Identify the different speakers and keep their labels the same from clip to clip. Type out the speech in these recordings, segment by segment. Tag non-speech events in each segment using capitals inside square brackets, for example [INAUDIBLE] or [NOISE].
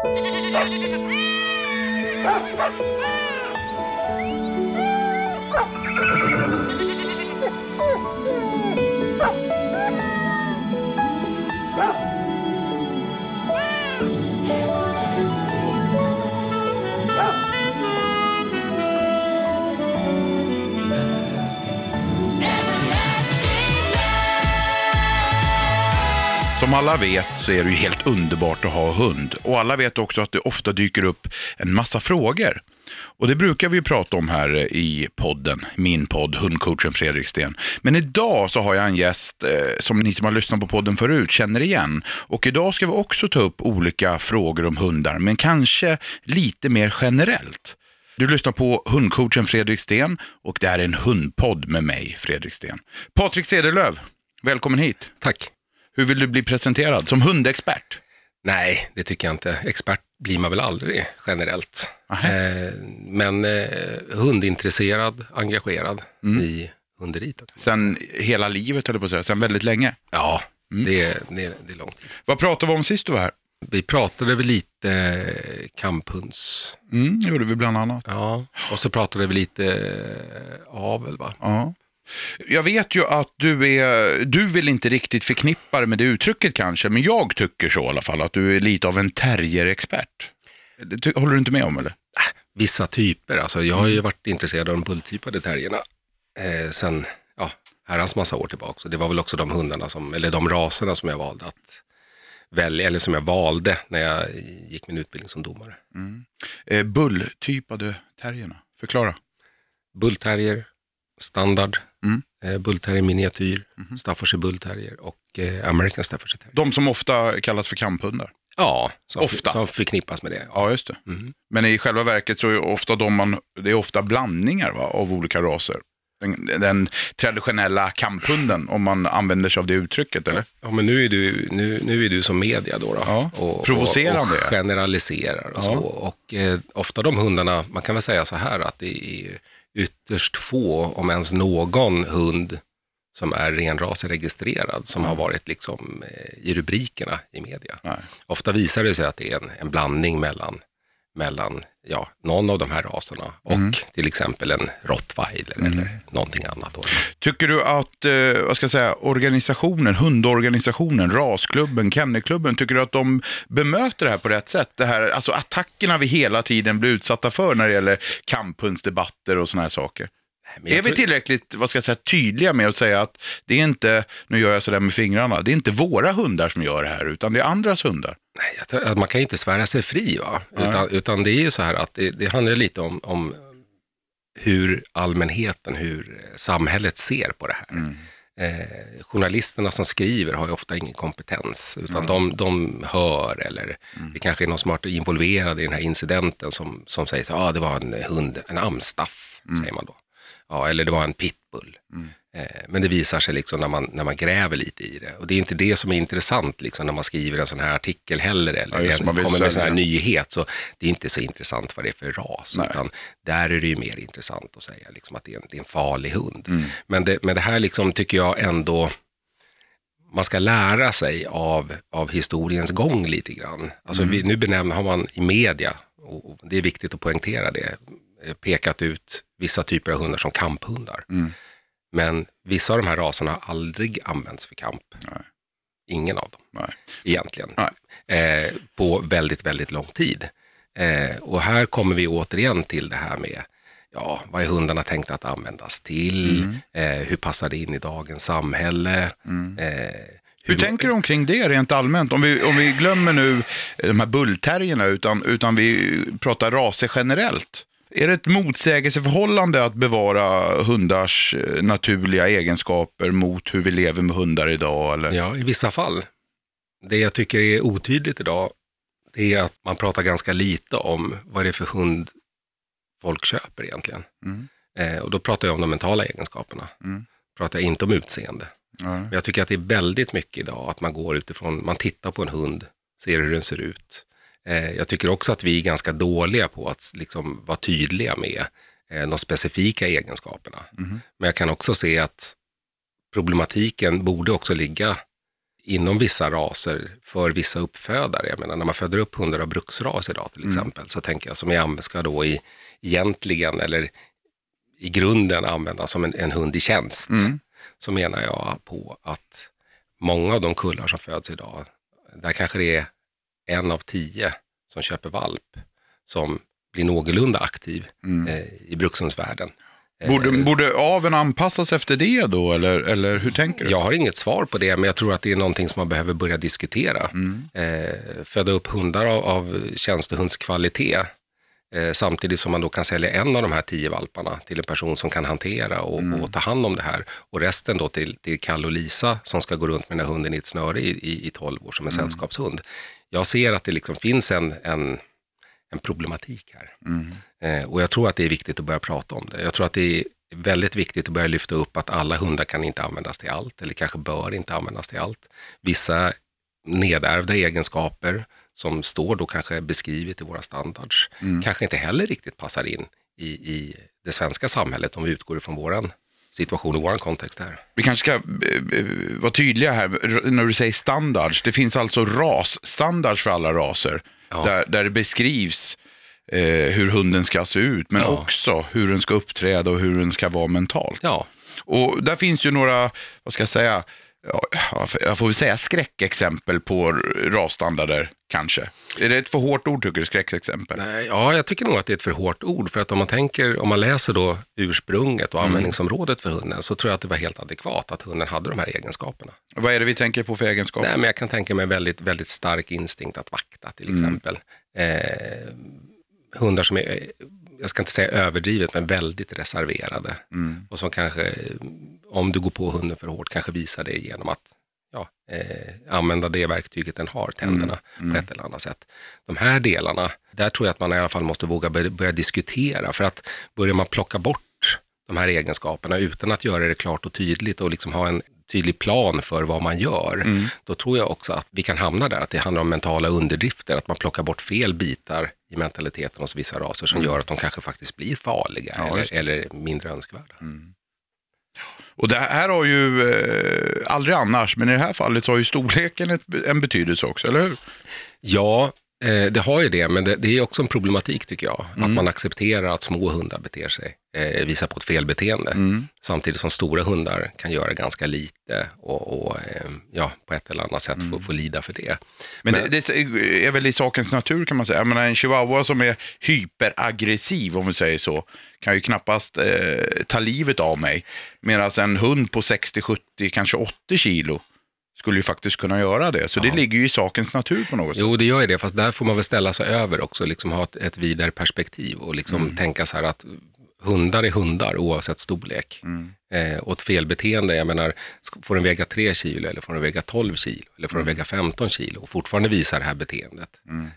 Speaker 1: Ah! Som alla vet så är det ju helt underbart att ha hund. Och alla vet också att det ofta dyker upp en massa frågor. Och det brukar vi ju prata om här i podden, min podd, hundcoachen Fredrik Sten. Men idag så har jag en gäst eh, som ni som har lyssnat på podden förut känner igen. Och idag ska vi också ta upp olika frågor om hundar, men kanske lite mer generellt. Du lyssnar på hundcoachen Fredrik Sten och det här är en hundpodd med mig, Fredrik Sten. Patrik Cederlöf, välkommen hit.
Speaker 2: Tack.
Speaker 1: Hur vill du bli presenterad? Som hundexpert?
Speaker 2: Nej, det tycker jag inte. Expert blir man väl aldrig generellt. Eh, men eh, hundintresserad, engagerad i hunderiet.
Speaker 1: Sen hela livet, jag på att säga. Sen väldigt länge.
Speaker 2: Ja, det, är- det, är- det är lång tid.
Speaker 1: Vad pratade vi om sist du var här?
Speaker 2: Vi pratade väl lite eh, kamphunds,
Speaker 1: Mm, gjorde vi bland annat.
Speaker 2: ja, och så pratade vi lite eh, avel va?
Speaker 1: Ja. Jag vet ju att du är, du vill inte riktigt förknippa det med det uttrycket kanske, men jag tycker så i alla fall, att du är lite av en terrierexpert. Håller du inte med om eller?
Speaker 2: Vissa typer, alltså jag har ju varit intresserad av de bulltypade terrierna eh, sen, ja, herrans massa år tillbaka. Så det var väl också de hundarna som, eller de raserna som jag valde att välja, eller som jag valde när jag gick min utbildning som domare.
Speaker 1: Eh, bulltypade terrierna, förklara.
Speaker 2: Bullterrier, standard,
Speaker 1: Mm.
Speaker 2: eh, bullterrier miniatyr, Staffordshire bullterrier och eh, American Staffordshire terrier.
Speaker 1: De som ofta kallas för kamphundar.
Speaker 2: Ja, som,
Speaker 1: Ofta.
Speaker 2: som förknippas med det. Ja.
Speaker 1: Ja, just det.
Speaker 2: Mhm.
Speaker 1: Men i själva verket så är ofta de man, det är ofta blandningar va, av olika raser. Den, den traditionella kamphunden, om man använder sig av det uttrycket, eller?
Speaker 2: Ja, men nu är du, nu, nu är du som media då. då
Speaker 1: Ja,
Speaker 2: och,
Speaker 1: provocerande.
Speaker 2: Och, och generaliserar och
Speaker 1: Ja.
Speaker 2: så. Och eh, ofta de hundarna, man kan väl säga så här att det är ytterst få, om ens någon hund som är renrasregistrerad som har varit liksom eh, i rubrikerna i media.
Speaker 1: Nej.
Speaker 2: Ofta visar det sig att det är en, en blandning mellan, mellan ja, någon av de här raserna och
Speaker 1: Mm.
Speaker 2: till exempel en rottweiler eller någonting annat. Då.
Speaker 1: Tycker du att, eh, vad ska jag säga, organisationen, hundorganisationen, rasklubben, kennelklubben, tycker du att de bemöter det här på rätt sätt? Det här, alltså attackerna vi hela tiden blir utsatta för när det gäller kamphundsdebatter och sådana här saker.
Speaker 2: Men jag
Speaker 1: är vi
Speaker 2: tror-
Speaker 1: tillräckligt, vad ska jag säga, tydliga med att säga att det är inte, nu gör jag sådär med fingrarna, det är inte våra hundar som gör det här, utan det är andras hundar.
Speaker 2: Nej, jag tror man kan ju inte svära sig fri, va? Utan, utan det är ju så här att det, det handlar lite om, om hur allmänheten, hur samhället ser på det här.
Speaker 1: Mm.
Speaker 2: Eh, journalisterna som skriver har ju ofta ingen kompetens, utan de, de hör eller det kanske är någon som har varit involverad i den här incidenten som, som säger att ah, det var en hund, en amstaff, säger man då. Ja, eller det var en pitbull. Eh, men det visar sig liksom när man, när man gräver lite i det. Och det är inte det som är intressant liksom, när man skriver en sån här artikel heller, eller
Speaker 1: Ja,
Speaker 2: kommer med en sån här nyhet. Så det är inte så intressant vad det är för ras,
Speaker 1: Nej.
Speaker 2: utan där är det ju mer intressant att säga liksom, att det är, en, det är en farlig hund.
Speaker 1: Mm.
Speaker 2: Men, det, men det här liksom, tycker jag ändå, man ska lära sig av, av historiens gång lite grann. Alltså,
Speaker 1: Mm.
Speaker 2: vi, nu benämner, har man i media, och det är viktigt att poängtera det, pekat ut vissa typer av hundar som kamphundar.
Speaker 1: Mm.
Speaker 2: Men vissa av de här raserna har aldrig använts för kamp.
Speaker 1: Nej.
Speaker 2: Ingen av dem
Speaker 1: Nej.
Speaker 2: egentligen.
Speaker 1: Nej.
Speaker 2: Eh, på väldigt, väldigt lång tid. Eh, och här kommer vi återigen till det här med ja, vad är hundarna tänkta att användas till?
Speaker 1: Mm.
Speaker 2: Eh, hur passar det in i dagens samhälle? Eh,
Speaker 1: Hur tänker du omkring det rent allmänt? Om vi, om vi glömmer nu de här bullterrierna utan, utan vi pratar raser generellt. Är det ett motsägelseförhållande att bevara hundars eh, naturliga egenskaper mot hur vi lever med hundar idag? Eller?
Speaker 2: Ja, i vissa fall. Det jag tycker är otydligt idag, är att man pratar ganska lite om vad det är för hund folk köper egentligen.
Speaker 1: Mm.
Speaker 2: Eh, och då pratar jag om de mentala egenskaperna.
Speaker 1: Mm.
Speaker 2: Pratar jag inte om utseende.
Speaker 1: Ja.
Speaker 2: Men jag tycker att det är väldigt mycket idag att man går utifrån, man tittar på en hund, ser hur den ser ut. Eh, jag tycker också att vi är ganska dåliga på att liksom vara tydliga med eh, de specifika egenskaperna.
Speaker 1: Mhm.
Speaker 2: Men jag kan också se att problematiken borde också ligga inom vissa raser för vissa uppfödare. Jag menar när man föder upp hundar av bruksras idag till exempel, så tänker jag som jag ska då i, egentligen eller i grunden användas som en, en hund i tjänst.
Speaker 1: Mm.
Speaker 2: Så menar jag på att många av de kullar som föds idag, där kanske det är en av tio som köper valp som blir någorlunda aktiv eh, i brukshundsvärlden.
Speaker 1: Borde, borde aveln anpassas efter det då, eller, eller hur tänker du?
Speaker 2: Jag har inget svar på det, men jag tror att det är någonting som man behöver börja diskutera. Eh, föda upp hundar av, av tjänstehundskvalitet, eh, samtidigt som man då kan sälja en av de här tio valparna till en person som kan hantera och, och ta hand om det här. Och resten då till, till Kalle och Lisa som ska gå runt med den här hunden i ett snöre i, i, i 12 år som en sällskapshund. Jag ser att det liksom finns en, en, en problematik här. Eh, och jag tror att det är viktigt att börja prata om det. Jag tror att det är väldigt viktigt att börja lyfta upp att alla hundar kan inte användas till allt, eller kanske bör inte användas till allt. Vissa nedärvda egenskaper som står då kanske beskrivet i våra standards, kanske inte heller riktigt passar in i, i det svenska samhället om vi utgår ifrån våran situation och våran kontext här.
Speaker 1: Vi kanske ska eh, eh, vara tydliga här när du säger standards. Det finns alltså rasstandards för alla raser.
Speaker 2: Ja.
Speaker 1: Där, där det beskrivs eh, hur hunden ska se ut, men
Speaker 2: Ja.
Speaker 1: också hur den ska uppträda och hur den ska vara mentalt.
Speaker 2: Ja,
Speaker 1: Och där finns ju några, vad ska jag säga, ja, jag får väl säga skräckexempel på rasstandarder kanske. Är det ett för hårt ord tycker du, skräckexempel?
Speaker 2: Nej, ja, jag tycker nog att det är ett för hårt ord. För att om man tänker, om man läser då ursprunget och användningsområdet för hunden, så tror jag att det var helt adekvat att hunden hade de här egenskaperna.
Speaker 1: Vad är det vi tänker på för egenskaper?
Speaker 2: Nej, men jag kan tänka mig en väldigt, väldigt stark instinkt att vakta till exempel. Eh, hundar som är, jag ska inte säga överdrivet, men väldigt reserverade. Och som kanske, om du går på hunden för hårt, kanske visar det genom att ja, eh, använda det verktyget den har, tänderna, på ett eller annat sätt. De här delarna, där tror jag att man i alla fall måste våga börja, diskutera. För att börjar man plocka bort de här egenskaperna utan att göra det klart och tydligt och liksom ha en tydlig plan för vad man gör, då tror jag också att vi kan hamna där, att det handlar om mentala underdrifter, att man plockar bort fel bitar i mentaliteten hos vissa raser som gör att de kanske faktiskt blir farliga
Speaker 1: Ja,
Speaker 2: eller, eller mindre önskvärda.
Speaker 1: Och det här har ju eh, aldrig annars, men i det här fallet så har ju storleken ett, en betydelse också, eller hur?
Speaker 2: Ja, eh, det har ju det, men det, det är också en problematik tycker jag. Att man accepterar att små hundar beter sig, eh, visar på ett felbeteende. Samtidigt som stora hundar kan göra ganska lite och, och eh, ja, på ett eller annat sätt få, få lida för det.
Speaker 1: Men, det, det är väl i sakens natur kan man säga. Jag menar, en chihuahua som är hyperaggressiv, om vi säger så, kan ju knappast eh, ta livet av mig. Medan en hund på 60, 70, kanske 80 kilo skulle ju faktiskt kunna göra det. Så det ligger ju i sakens natur på något sätt.
Speaker 2: Jo, det gör ju det, fast där får man väl ställa sig över också, liksom ha ett, ett vidare perspektiv och liksom tänka så här att hundar är hundar oavsett storlek. Eh, och ett felbeteende, jag menar, får den väga 3 kilo eller får den väga 12 kilo eller får den väga 15 kilo och fortfarande visa det här beteendet.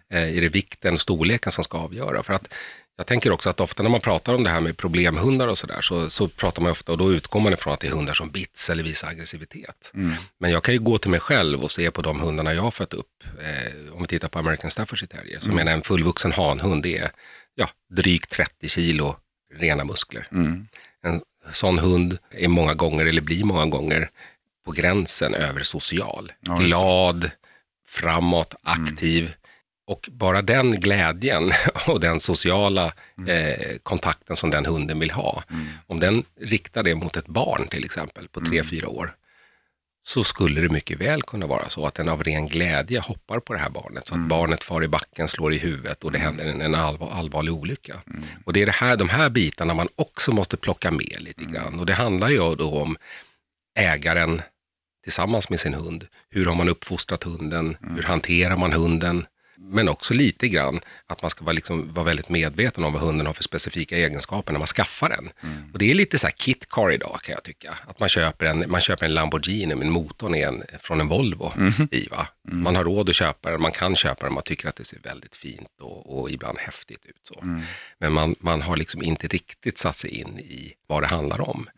Speaker 2: Eh, är det vikten, storleken som ska avgöra? För att jag tänker också att ofta när man pratar om det här med problemhundar och sådär så, så pratar man ofta och då utgår man ifrån att det är hundar som bits eller visar aggressivitet. Men jag kan ju gå till mig själv och se på de hundarna jag har fött upp. Eh, om vi tittar på American Staffordshire Terrier, så menar jag en fullvuxen hanhund det är ja, drygt 30 kilo rena muskler. En sån hund är många gånger, eller blir många gånger, på gränsen över social. Glad, framåt, aktiv. Och bara den glädjen [LAUGHS] och den sociala eh, kontakten som den hunden vill ha, om den riktar det mot ett barn till exempel på tre fyra år, så skulle det mycket väl kunna vara så att den av ren glädje hoppar på det här barnet, så att barnet far i backen, slår i huvudet och det händer en, en allvar, allvarlig olycka. Och det är det här, de här bitarna man också måste plocka med lite grann. Och det handlar ju då om ägaren tillsammans med sin hund. Hur har man uppfostrat hunden? Hur hanterar man hunden? Men också lite grann att man ska vara, liksom, vara väldigt medveten om vad hunden har för specifika egenskaper när man skaffar den. Och det är lite så här kit car idag kan jag tycka. Att man köper en, man köper en Lamborghini men motorn är en, från en Volvo i. Va? Man har råd att köpa den, man kan köpa den, man tycker att det ser väldigt fint och, och ibland häftigt ut. Så. Men man, man har liksom inte riktigt satt sig in i vad det handlar om.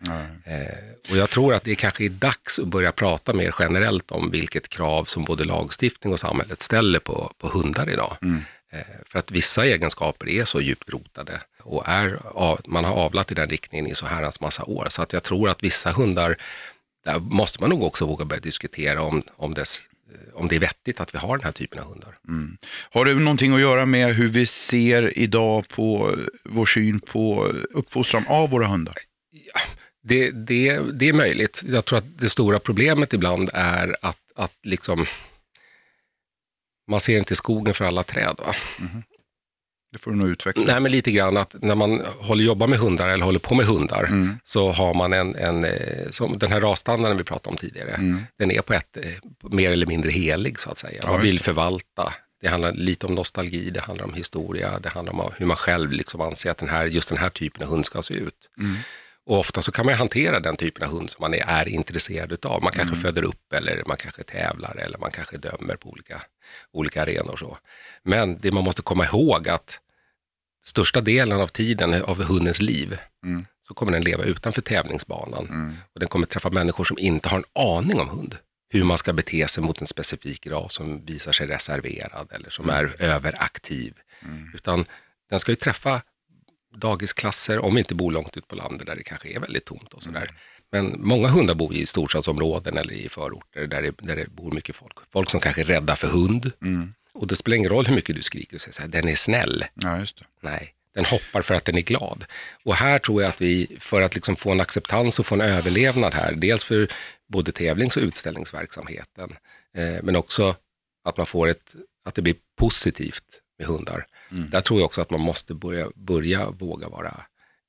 Speaker 2: Eh, och jag tror att det kanske är dags att börja prata mer generellt om vilket krav som både lagstiftning och samhället ställer på, på hundar idag. Eh, för att vissa egenskaper är så djupt rotade och är, av, man har avlat i den riktningen i så herrans massa år. Så att jag tror att vissa hundar, där måste man nog också våga börja diskutera om, om dess om det är vettigt att vi har den här typen av hundar.
Speaker 1: Mm. Har det någonting att göra med hur vi ser idag på vår syn på uppfostran av våra hundar?
Speaker 2: Det, det, det är möjligt. Jag tror att det stora problemet ibland är att, att liksom, man ser inte skogen för alla träd. Va?
Speaker 1: Mm. Det får du nog utveckla.
Speaker 2: Nej, men lite grann att när man håller jobbar med hundar eller håller på med hundar
Speaker 1: Mm.
Speaker 2: så har man en, en eh, som den här rasstandarden vi pratade om tidigare,
Speaker 1: Mm.
Speaker 2: den är på ett eh, mer eller mindre helig så att säga.
Speaker 1: Ja,
Speaker 2: Man vill förvalta. Det handlar lite om nostalgi, det handlar om historia, det handlar om hur man själv liksom anser att den här, just den här typen av hund ska se ut.
Speaker 1: Mm.
Speaker 2: Och ofta så kan man hantera den typen av hund som man är, är intresserad utav. Man kanske
Speaker 1: Mm.
Speaker 2: föder upp eller man kanske tävlar eller man kanske dömer på olika, olika arenor. Så. Men det man måste komma ihåg att största delen av tiden av hundens liv
Speaker 1: Mm.
Speaker 2: så kommer den leva utanför tävlingsbanan.
Speaker 1: Mm.
Speaker 2: Och den kommer träffa människor som inte har en aning om hund. Hur man ska bete sig mot en specifik ras som visar sig reserverad eller som är överaktiv.
Speaker 1: Mm.
Speaker 2: Utan den ska ju träffa dagisklasser, om vi inte bor långt ut på landet där det kanske är väldigt tomt och sådär. Men många hundar bor i storstadsområden eller i förorter där det, där det bor mycket folk. Folk som kanske är rädda för hund.
Speaker 1: Mm.
Speaker 2: Och det spelar ingen roll hur mycket du skriker och säger så här, den är snäll.
Speaker 1: Ja, just det.
Speaker 2: Nej, den hoppar för att den är glad. Och här tror jag att vi, för att liksom få en acceptans och få en överlevnad här, dels för både tävlings och utställningsverksamheten, eh, men också att man får ett, att det blir positivt med hundar.
Speaker 1: Mm.
Speaker 2: Där tror jag också att man måste börja, börja våga vara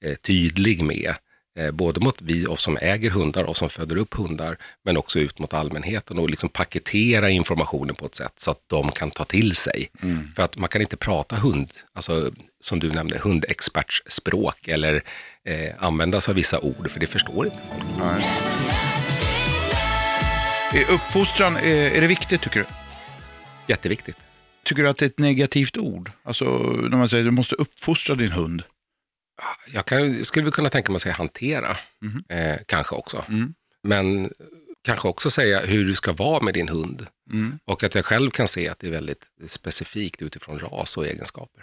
Speaker 2: eh, tydlig med, eh, både mot vi oss som äger hundar och som föder upp hundar, men också ut mot allmänheten och liksom paketera informationen på ett sätt så att de kan ta till sig.
Speaker 1: Mm.
Speaker 2: För att man kan inte prata hund, alltså som du nämnde, hundexpertsspråk eller eh, använda sig av vissa ord, för det förstår inte folk.
Speaker 1: Nej. Uppfostran, är, är det viktigt tycker du?
Speaker 2: Jätteviktigt.
Speaker 1: Tycker du att det är ett negativt ord? Alltså när man säger att du måste uppfostra din hund.
Speaker 2: Jag kan, skulle kunna tänka mig att säga hantera,
Speaker 1: Mhm.
Speaker 2: eh, kanske också.
Speaker 1: Mm.
Speaker 2: Men kanske också säga hur du ska vara med din hund.
Speaker 1: Mm.
Speaker 2: Och att jag själv kan se att det är väldigt specifikt utifrån ras och egenskaper.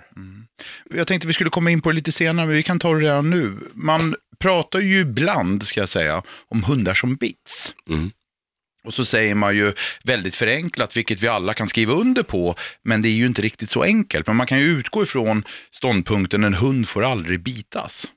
Speaker 1: Jag tänkte vi skulle komma in på det lite senare, men vi kan ta det redan nu. Man pratar ju ibland, ska jag säga, om hundar som bits.
Speaker 2: Mm.
Speaker 1: Och så säger man ju väldigt förenklat, vilket vi alla kan skriva under på, men det är ju inte riktigt så enkelt. Men man kan ju utgå ifrån ståndpunkten en hund får aldrig bitas.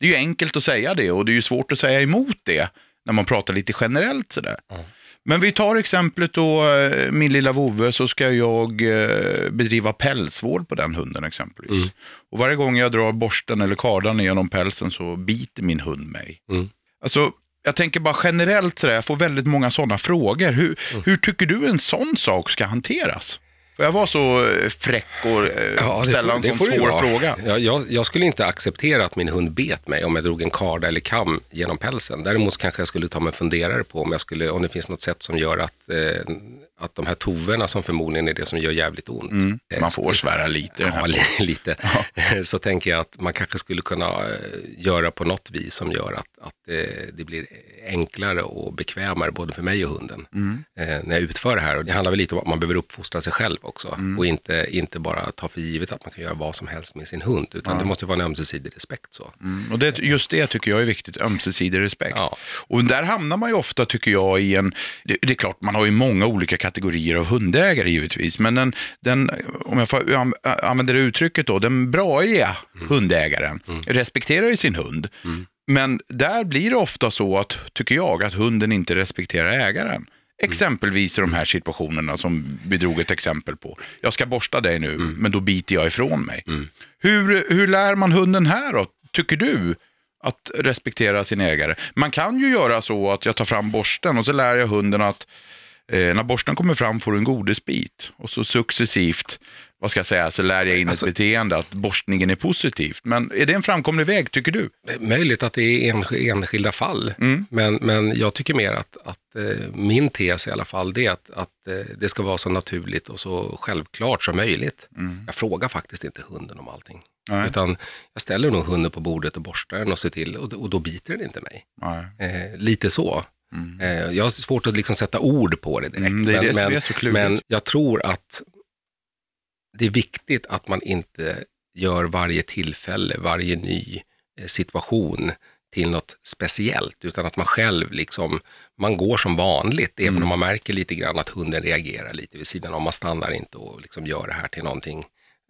Speaker 1: Det är ju enkelt att säga det och det är ju svårt att säga emot det när man pratar lite generellt sådär.
Speaker 2: Ja.
Speaker 1: Men vi tar exemplet då, eh, min lilla vovve, så ska jag eh, bedriva pälsvård på den hunden exempelvis.
Speaker 2: Mm.
Speaker 1: Och varje gång jag drar borsten eller kardan genom pälsen så biter min hund mig.
Speaker 2: Mm.
Speaker 1: Alltså, jag tänker bara generellt sådär, jag får väldigt många sådana frågor. Hur,
Speaker 2: Mm.
Speaker 1: hur tycker du en sån sak ska hanteras? Får jag vara så eh, fräck och eh,
Speaker 2: Ja,
Speaker 1: ställa en sån svår fråga?
Speaker 2: Ja, jag, jag skulle inte acceptera att min hund bet mig om jag drog en karda eller kam genom pälsen. Däremot kanske jag skulle ta mig en funderare på om, jag skulle, om det finns något sätt som gör att, eh, att de här toverna som förmodligen är det som gör jävligt ont.
Speaker 1: Mm.
Speaker 2: eh,
Speaker 1: Man får svära [LAUGHS] lite.
Speaker 2: Ja, li- [LAUGHS] lite. Så tänker jag att man kanske skulle kunna eh, göra på något vis som gör att, att eh, det blir enklare och bekvämare både för mig och hunden
Speaker 1: Mm.
Speaker 2: eh, när jag utför det här. Och det handlar väl lite om att man behöver uppfostra sig själv också
Speaker 1: Mm.
Speaker 2: och inte, inte bara ta för givet att man kan göra vad som helst med sin hund, utan det måste vara en ömsesidig respekt. Så.
Speaker 1: Mm. Och det, just det tycker jag är viktigt, ömsesidig respekt.
Speaker 2: Ja.
Speaker 1: Och där hamnar man ju ofta, tycker jag, i en... Det, det är klart, man har ju många olika kategorier av hundägare givetvis, men den, den om jag får an- använda det uttrycket då, den braiga hundägaren respekterar ju sin hund. Men där blir det ofta så att, tycker jag, att hunden inte respekterar ägaren. Exempelvis i de här situationerna som vi drog ett exempel på. Jag ska borsta dig nu, men då biter jag ifrån mig. Hur, hur lär man hunden här då, tycker du? Att respektera sin ägare. Man kan ju göra så att jag tar fram borsten och så lär jag hunden att eh, när borsten kommer fram får du en godisbit. Och så successivt, vad ska jag säga, så lär jag in
Speaker 2: Alltså-
Speaker 1: ett beteende att borstningen är positivt. Men är det en framkomlig väg, tycker du?
Speaker 2: Möjligt att det är ensk- enskilda fall,
Speaker 1: Mm.
Speaker 2: men, men jag tycker mer att, att eh, min tes i alla fall, det är att, att eh, det ska vara så naturligt och så självklart som möjligt. Jag frågar faktiskt inte hunden om allting.
Speaker 1: Nej.
Speaker 2: Utan jag ställer nog hunden på bordet och borstar den och ser till, och, och då biter den inte mig. Eh, lite så. Eh, jag har svårt att liksom sätta ord på det direkt.
Speaker 1: Mm, det är
Speaker 2: men,
Speaker 1: det som
Speaker 2: men,
Speaker 1: är så klurigt.
Speaker 2: men jag tror att det är viktigt att man inte gör varje tillfälle, varje ny eh, situation till något speciellt, utan att man själv liksom, man går som vanligt, även om man märker lite grann att hunden reagerar lite vid sidan om. Man stannar inte och liksom gör det här till någonting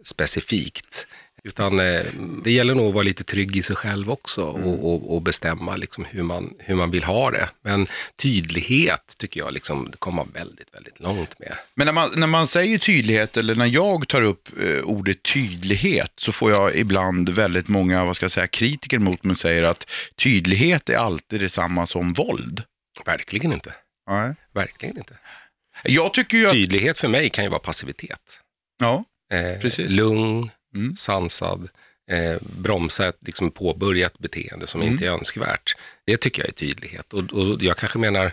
Speaker 2: specifikt. Utan eh, det gäller nog att vara lite trygg i sig själv också och, och, och bestämma liksom hur, man, hur man vill ha det. Men tydlighet tycker jag liksom, det kommer man väldigt, väldigt långt med.
Speaker 1: Men när man, när man säger tydlighet, eller när jag tar upp eh, ordet tydlighet, så får jag ibland väldigt många, vad ska jag säga, kritiker mot mig och säger att tydlighet är alltid detsamma som våld.
Speaker 2: Verkligen inte.
Speaker 1: Nej.
Speaker 2: Verkligen inte.
Speaker 1: Jag tycker att...
Speaker 2: Tydlighet för mig kan ju vara passivitet.
Speaker 1: Ja,
Speaker 2: Eh,
Speaker 1: Precis.
Speaker 2: lugn,
Speaker 1: Mm.
Speaker 2: sansad, eh, bromsa ett liksom påbörjat beteende som
Speaker 1: Mm.
Speaker 2: inte är önskvärt. Det tycker jag är tydlighet. Och, och jag kanske menar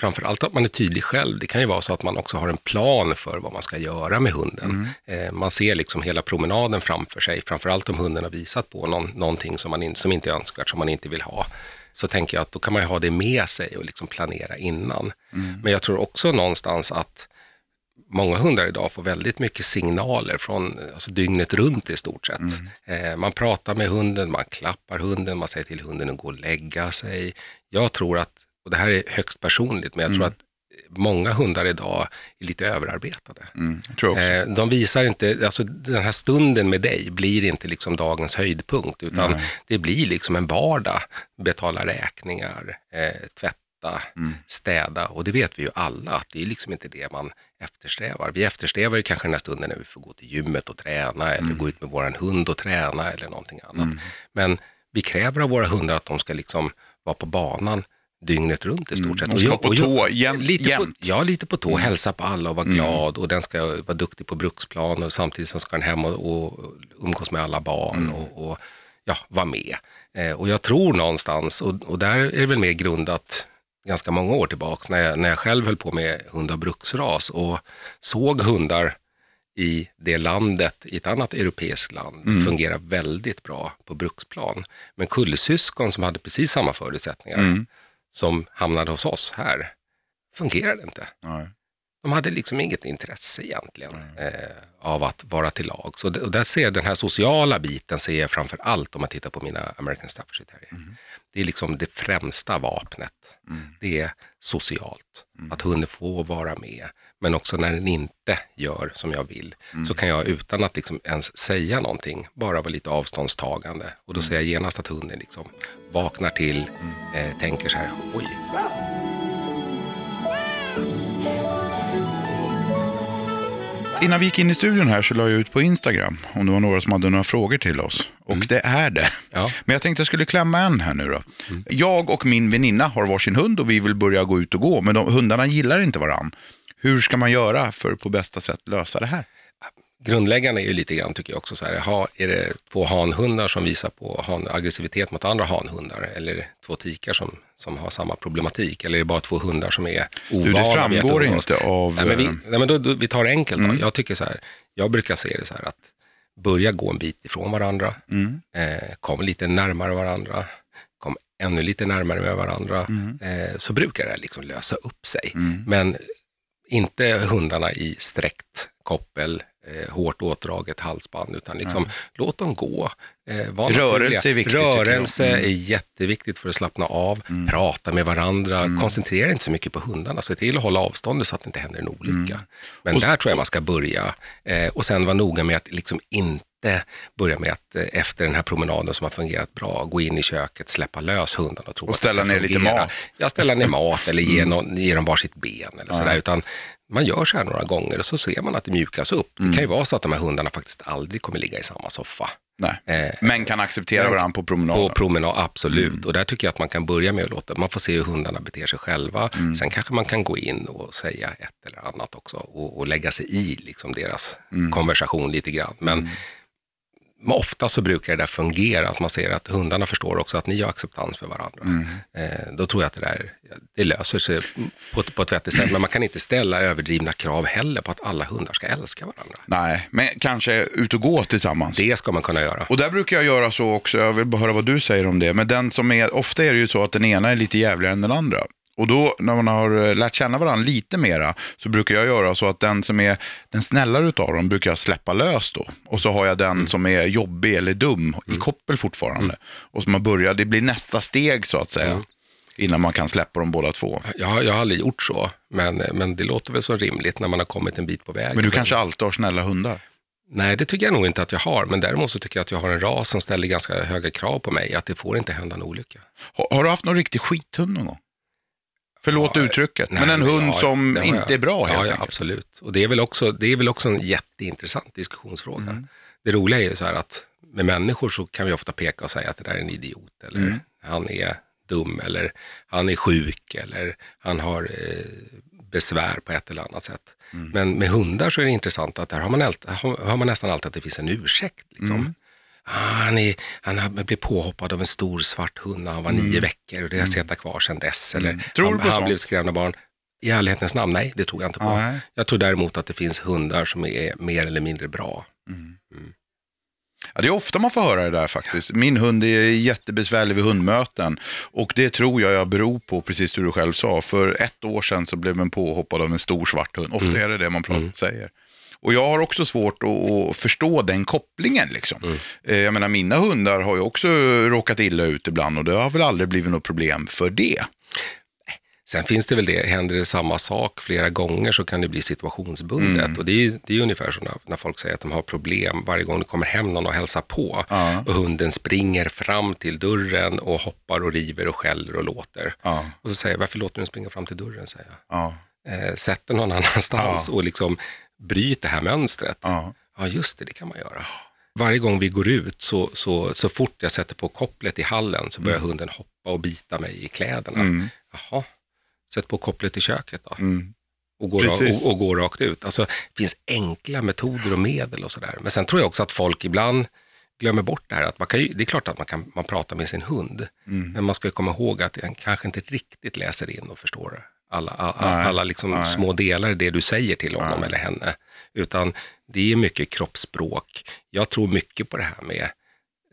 Speaker 2: framför allt att man är tydlig själv. Det kan ju vara så att man också har en plan för vad man ska göra med hunden.
Speaker 1: Mm.
Speaker 2: Eh, man ser liksom hela promenaden framför sig, framförallt om hunden har visat på någon, någonting som, man in, som inte är önskvärt, som man inte vill ha. Så tänker jag att då kan man ju ha det med sig och liksom planera innan.
Speaker 1: Mm.
Speaker 2: Men jag tror också någonstans att många hundar idag får väldigt mycket signaler från alltså dygnet runt i stort sett. Eh, man pratar med hunden, man klappar hunden, man säger till hunden att gå och lägga sig. Jag tror att, och det här är högst personligt, men jag tror att många hundar idag är lite överarbetade.
Speaker 1: Mm.
Speaker 2: Eh, de visar inte, alltså den här stunden med dig blir inte liksom dagens höjdpunkt, utan
Speaker 1: Nej.
Speaker 2: det blir liksom en vardag. Betala räkningar, eh, tvätta,
Speaker 1: Mm.
Speaker 2: städa och det vet vi ju alla att det är liksom inte det man eftersträvar. Vi eftersträvar ju kanske den här stunden när vi får gå till gymmet och träna eller gå ut med våran hund och träna eller någonting annat. Men vi kräver av våra hundar att de ska liksom vara på banan dygnet runt i stort sett.
Speaker 1: Mm. De ska på tå jämt-
Speaker 2: lite på, ja, lite på tå, hälsa på alla och vara glad och den ska vara duktig på bruksplan och samtidigt så ska den hem och, och umgås med alla barn och, och ja, vara med. Eh, och jag tror någonstans, och, och där är det väl mer grundat ganska många år tillbaks när jag, när jag själv höll på med hund av bruksras och såg hundar i det landet, i ett annat europeiskt land, fungera väldigt bra på bruksplan. Men kullsyskon som hade precis samma förutsättningar
Speaker 1: Mm.
Speaker 2: som hamnade hos oss här, fungerade inte.
Speaker 1: Nej.
Speaker 2: De hade liksom inget intresse egentligen eh, av att vara till lag. Så och där ser jag den här sociala biten ser jag framför allt om man tittar på mina American Staffordshire Terrier. Det är liksom det främsta vapnet. Det är socialt. Att hunden får vara med. Men också när den inte gör som jag vill så kan jag utan att liksom ens säga någonting bara vara lite avståndstagande. Och då ser jag genast att hunden liksom vaknar till, eh, tänker så här, oj,
Speaker 1: Innan vi gick in i studion här så la jag ut på Instagram om det var några som hade några frågor till oss. Och det är det.
Speaker 2: Ja.
Speaker 1: Men jag tänkte jag skulle klämma en här nu då. Jag och min väninna har varsin hund och vi vill börja gå ut och gå, men de, hundarna gillar inte varann. Hur ska man göra för att på bästa sätt lösa det här?
Speaker 2: Grundläggande är ju lite grann tycker jag också så här, ha, är det två hanhundar som visar på han, aggressivitet mot andra hanhundar eller två tikar som, som har samma problematik eller är det bara två hundar som är ovana
Speaker 1: Du, det framgår inte av...
Speaker 2: Nej, men vi,
Speaker 1: eh,
Speaker 2: nej, men då, då, vi tar det enkelt då. Jag tycker så här, jag brukar se det så här att börja gå en bit ifrån varandra,
Speaker 1: Mm.
Speaker 2: eh, kom lite närmare varandra, kom ännu lite närmare med varandra,
Speaker 1: Mm.
Speaker 2: eh, så brukar det liksom lösa upp sig. Men inte hundarna i sträckt koppel, eh, hårt åtdraget halsband, utan liksom låt dem gå. Eh,
Speaker 1: Rörelse är viktigt.
Speaker 2: Rörelse
Speaker 1: Mm.
Speaker 2: är jätteviktigt för att slappna av, prata med varandra, koncentrera inte så mycket på hundarna, se till att hålla avståndet så att det inte händer en olycka. Men där tror jag man ska börja eh, och sen vara noga med att liksom inte börja med att eh, efter den här promenaden som har fungerat bra, gå in i köket, släppa lös hundarna och tro
Speaker 1: Och
Speaker 2: att
Speaker 1: ställa ner lite mat.
Speaker 2: Ja, ställa ner [LAUGHS] mat eller ge, någon, ge dem varsitt ben eller sådär. Utan man gör så här några gånger och så ser man att det mjukas upp. Det kan ju vara så att de här hundarna faktiskt aldrig kommer ligga i samma soffa. Eh,
Speaker 1: Men kan acceptera
Speaker 2: men-
Speaker 1: varandra på promenaden.
Speaker 2: På promenad, absolut.
Speaker 1: Mm.
Speaker 2: Och där tycker jag att man kan börja med att låta, man får se hur hundarna beter sig själva.
Speaker 1: Mm.
Speaker 2: Sen kanske man kan gå in och säga ett eller annat också och, och lägga sig i liksom deras
Speaker 1: Mm.
Speaker 2: konversation lite grann. Men men ofta så brukar det där fungera, att man ser att hundarna förstår också att ni har acceptans för varandra.
Speaker 1: Mm.
Speaker 2: Eh, då tror jag att det där det löser sig på, ett- på ett vettigt sätt. Men man kan inte ställa överdrivna krav heller på att alla hundar ska älska varandra.
Speaker 1: Nej, men kanske ut och gå tillsammans.
Speaker 2: Det ska man kunna göra.
Speaker 1: Och där brukar jag göra så också, jag vill bara höra vad du säger om det. Men den som är, ofta är det ju så att den ena är lite jävligare än den andra. Och då när man har eh, lärt känna varandra lite mera så brukar jag göra så att den som är den snällare utav dem brukar jag släppa lös då. Och så har jag den som är jobbig eller dum i koppel fortfarande. Och så man börjar, det blir nästa steg så att säga. Innan man kan släppa dem båda två.
Speaker 2: Jag, jag har aldrig gjort så, men, men det låter väl så rimligt när man har kommit en bit på vägen.
Speaker 1: Men du kanske alltid har snälla hundar?
Speaker 2: Nej, det tycker jag nog inte att jag har, men däremot så tycker jag att jag har en ras som ställer ganska höga krav på mig, att det får inte hända en olycka.
Speaker 1: Har, har du haft någon riktig skithund någon gång? Förlåt
Speaker 2: Ja,
Speaker 1: uttrycket,
Speaker 2: Nej,
Speaker 1: men en hund
Speaker 2: ja,
Speaker 1: som
Speaker 2: har
Speaker 1: inte är bra helt
Speaker 2: ja, ja,
Speaker 1: enkelt.
Speaker 2: absolut. Och det är, väl också, det är väl också en jätteintressant diskussionsfråga.
Speaker 1: Mm.
Speaker 2: Det roliga är ju så här att med människor så kan vi ofta peka och säga att det där är en idiot, eller
Speaker 1: Mm.
Speaker 2: han är dum, eller han är sjuk, eller han har eh, besvär på ett eller annat sätt.
Speaker 1: Mm.
Speaker 2: Men med hundar så är det intressant att där har man, allt, har, har man nästan alltid att det finns en ursäkt. Liksom.
Speaker 1: Mm.
Speaker 2: Ah, han, är, han blivit påhoppad av en stor svart hund när han var nio veckor och det har suttit kvar sedan dess. Eller
Speaker 1: Mm. Tror du
Speaker 2: han,
Speaker 1: på
Speaker 2: han
Speaker 1: sånt?
Speaker 2: blev skrämd av barn. I ärlighetens namn, nej, det tror jag inte på.
Speaker 1: Nej.
Speaker 2: Jag tror däremot att det finns hundar som är mer eller mindre bra.
Speaker 1: Ja, det är ofta man får höra det där faktiskt. Min hund är jättebesvärlig vid hundmöten. Och det tror jag jag beror på, precis som du själv sa. För ett år sedan så blev den påhoppad av en stor svart hund. Ofta är det det man pratar, säger. Och jag har också svårt att, förstå den kopplingen. Liksom. Eh, Jag menar, mina hundar har ju också råkat illa ut ibland och det har väl aldrig blivit något problem för det.
Speaker 2: Sen finns det väl det, händer det samma sak flera gånger så kan det bli situationsbundet.
Speaker 1: Mm.
Speaker 2: Och det är, det är ungefär som när, när folk säger att de har problem varje gång det kommer hem någon och hälsar på.
Speaker 1: Ja.
Speaker 2: Och hunden springer fram till dörren och hoppar och river och skäller och låter.
Speaker 1: Ja,
Speaker 2: Och så säger jag, varför låter du den springa fram till dörren? Säger jag.
Speaker 1: ja,
Speaker 2: Eh, sätt den någon [LAUGHS] annanstans och liksom bryt det här mönstret.
Speaker 1: ja.
Speaker 2: Ja, just det, det kan man göra. Varje gång vi går ut, så, så, så fort jag sätter på kopplet i hallen, så börjar hunden hoppa och bita mig i kläderna.
Speaker 1: Mm.
Speaker 2: Jaha, sätt på kopplet i köket då.
Speaker 1: Mm.
Speaker 2: Och gå,
Speaker 1: Precis.
Speaker 2: och, och gå rakt ut. Alltså, det finns enkla metoder och medel och sådär. Men sen tror jag också att folk ibland glömmer bort det här. Att man kan ju, det är klart att man kan man pratar med sin hund,
Speaker 1: Mm.
Speaker 2: men man ska ju komma ihåg att den kanske inte riktigt läser in och förstår alla, alla,
Speaker 1: Nej.
Speaker 2: alla liksom
Speaker 1: Nej.
Speaker 2: små delar i det du säger till honom
Speaker 1: Nej.
Speaker 2: eller henne. Utan det är mycket kroppsspråk. Jag tror mycket på det här med,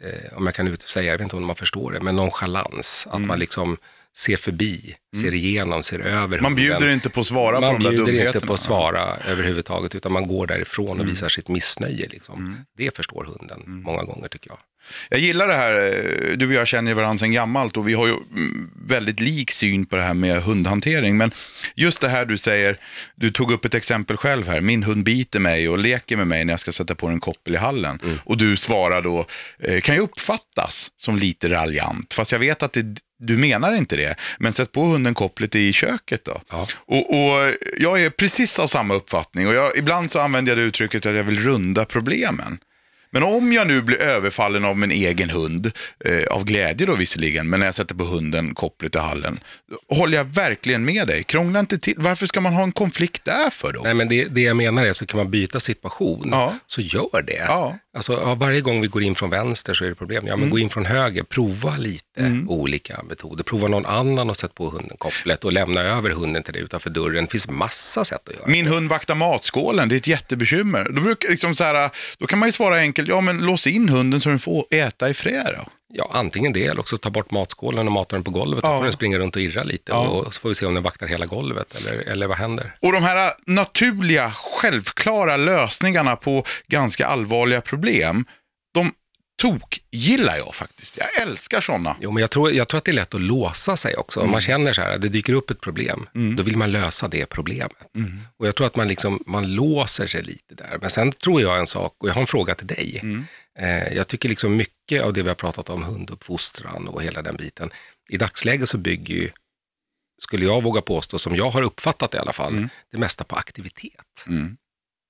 Speaker 2: eh, om jag kan säga, jag vet inte om man förstår det, men nonchalans. Att
Speaker 1: Mm.
Speaker 2: man liksom ser förbi, ser igenom, ser över
Speaker 1: Man bjuder inte på att svara på
Speaker 2: Man
Speaker 1: de där
Speaker 2: bjuder
Speaker 1: dumheterna.
Speaker 2: inte på att svara överhuvudtaget, utan man går därifrån och
Speaker 1: Mm.
Speaker 2: visar sitt missnöje. Liksom. Det förstår hunden många gånger tycker jag.
Speaker 1: Jag gillar det här, eh, du och jag känner varandra sedan gammalt och vi har ju mm, väldigt lik syn på det här med hundhantering. Men just det här du säger, du tog upp ett exempel själv här, min hund biter mig och leker med mig när jag ska sätta på en koppel i hallen.
Speaker 2: Mm.
Speaker 1: Och du svarar då, eh, kan ju uppfattas som lite raljant, fast jag vet att det, du menar inte det. Men sätt på hunden kopplet i köket då.
Speaker 2: Ja.
Speaker 1: Och, och jag är precis av samma uppfattning och jag, ibland så använder jag det uttrycket att jag vill runda problemen. Men om jag nu blir överfallen av min egen hund, eh, av glädje då visserligen, men när jag sätter på hunden kopplet i hallen, håller jag verkligen med dig. Krångla inte till. Varför ska man ha en konflikt där för då?
Speaker 2: Nej, men det, det jag menar är så kan man byta situation,
Speaker 1: Ja.
Speaker 2: så gör det.
Speaker 1: Ja. Mm.
Speaker 2: Alltså, ja, varje gång vi går in från vänster så är det problem. Ja, men gå in från höger, prova lite olika metoder. Prova någon annan och sätt på hunden kopplet och lämna över hunden till dig utanför dörren. Det finns massa sätt att göra.
Speaker 1: Min hund vaktar matskålen, det är ett jättebekymmer. Då, brukar, liksom så här, då kan man ju svara enkelt, ja men lås in hunden så den får äta i fred då.
Speaker 2: Ja, antingen det eller också ta bort matskålen och mata den på golvet. Då
Speaker 1: Ja.
Speaker 2: får den springa runt och irra lite
Speaker 1: Ja.
Speaker 2: och, så får vi se om den vaktar hela golvet eller, eller vad händer.
Speaker 1: Och de här naturliga, självklara lösningarna på ganska allvarliga problem, de tok gillar jag faktiskt. Jag älskar sådana.
Speaker 2: Jo, men jag tror, jag tror att det är lätt att låsa sig också.
Speaker 1: Mm.
Speaker 2: Man känner så här, att det dyker upp ett problem, då vill man lösa det problemet.
Speaker 1: Mm.
Speaker 2: Och jag tror att man, liksom, man låser sig lite där. Men sen tror jag en sak, och jag har en fråga till dig.
Speaker 1: Mm.
Speaker 2: Eh, jag tycker liksom mycket av det vi har pratat om, hunduppfostran och hela den biten, i dagsläget så bygger ju, skulle jag våga påstå, som jag har uppfattat det i alla fall,
Speaker 1: Mm.
Speaker 2: det mesta på aktivitet.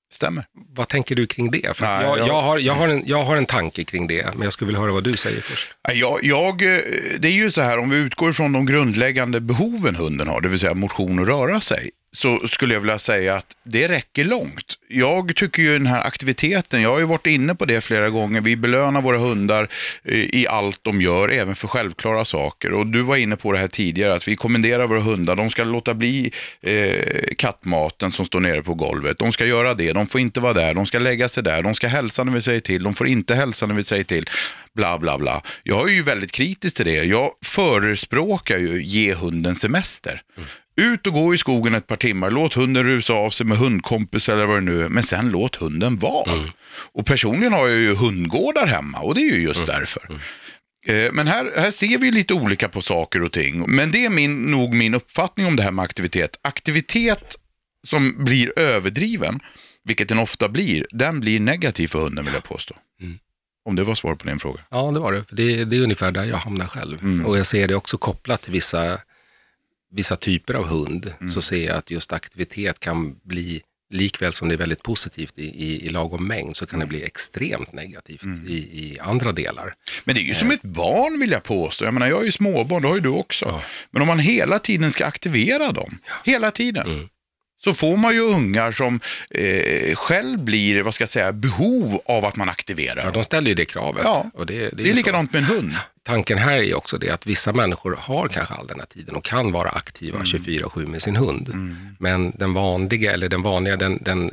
Speaker 1: Mm. Stämmer.
Speaker 2: Vad tänker du kring det? För
Speaker 1: Nej,
Speaker 2: jag,
Speaker 1: jag-
Speaker 2: jag, har, jag, har en, jag har en tanke kring det, men jag skulle vilja höra vad du säger först.
Speaker 1: Jag, jag, eh, det är ju så här, om vi utgår från de grundläggande behoven hunden har, det vill säga motion och röra sig, så skulle jag vilja säga att det räcker långt. Jag tycker ju den här aktiviteten, jag har ju varit inne på det flera gånger, vi belönar våra hundar eh, i allt de gör, även för självklara saker. Och du var inne på det här tidigare, att vi kommenderar våra hundar, de ska låta bli eh, kattmaten som står nere på golvet. De ska göra det, de får inte vara där, de ska lägga sig där, de ska hälsa när vi säger till, de får inte hälsa när vi säger till. Bla, bla, bla. Jag är ju väldigt kritisk till det. Jag förespråkar ju ge hunden semester. Mm. Ut och gå i skogen ett par timmar, låt hunden rusa av sig med hundkompis eller vad det nu är, men sen låt hunden vara. Mm. Och personligen har jag ju hundgårdar hemma och det är ju just mm. därför. Mm. Eh, men här, här ser vi lite olika på saker och ting. Men det är min, nog min uppfattning om det här med aktivitet. Aktivitet som blir överdriven, vilket den ofta blir, den blir negativ för hunden vill jag påstå. Mm. Om det var svar på din fråga.
Speaker 2: Ja, det var det. Det, det är ungefär där jag hamnar själv. Mm. Och jag ser det också kopplat till vissa vissa typer av hund mm. så ser jag att just aktivitet kan bli, likväl som det är väldigt positivt i, i, i lagom mängd, så kan det bli extremt negativt mm. i, i andra delar.
Speaker 1: Men det är ju som ett barn vill jag påstå. Jag menar, jag är ju småbarn, det har ju du också. Ja. Men om man hela tiden ska aktivera dem, ja. hela tiden. Mm så får man ju ungar som eh, själv blir, vad ska jag säga, behov av att man aktiverar.
Speaker 2: Ja, de ställer ju det kravet.
Speaker 1: Ja, och det, det, är, det är likadant med en hund.
Speaker 2: Tanken här är också det att vissa människor har kanske all den här tiden och kan vara aktiva mm. 24-7 med sin hund. Mm. Men den vanliga, eller den vanliga, den, den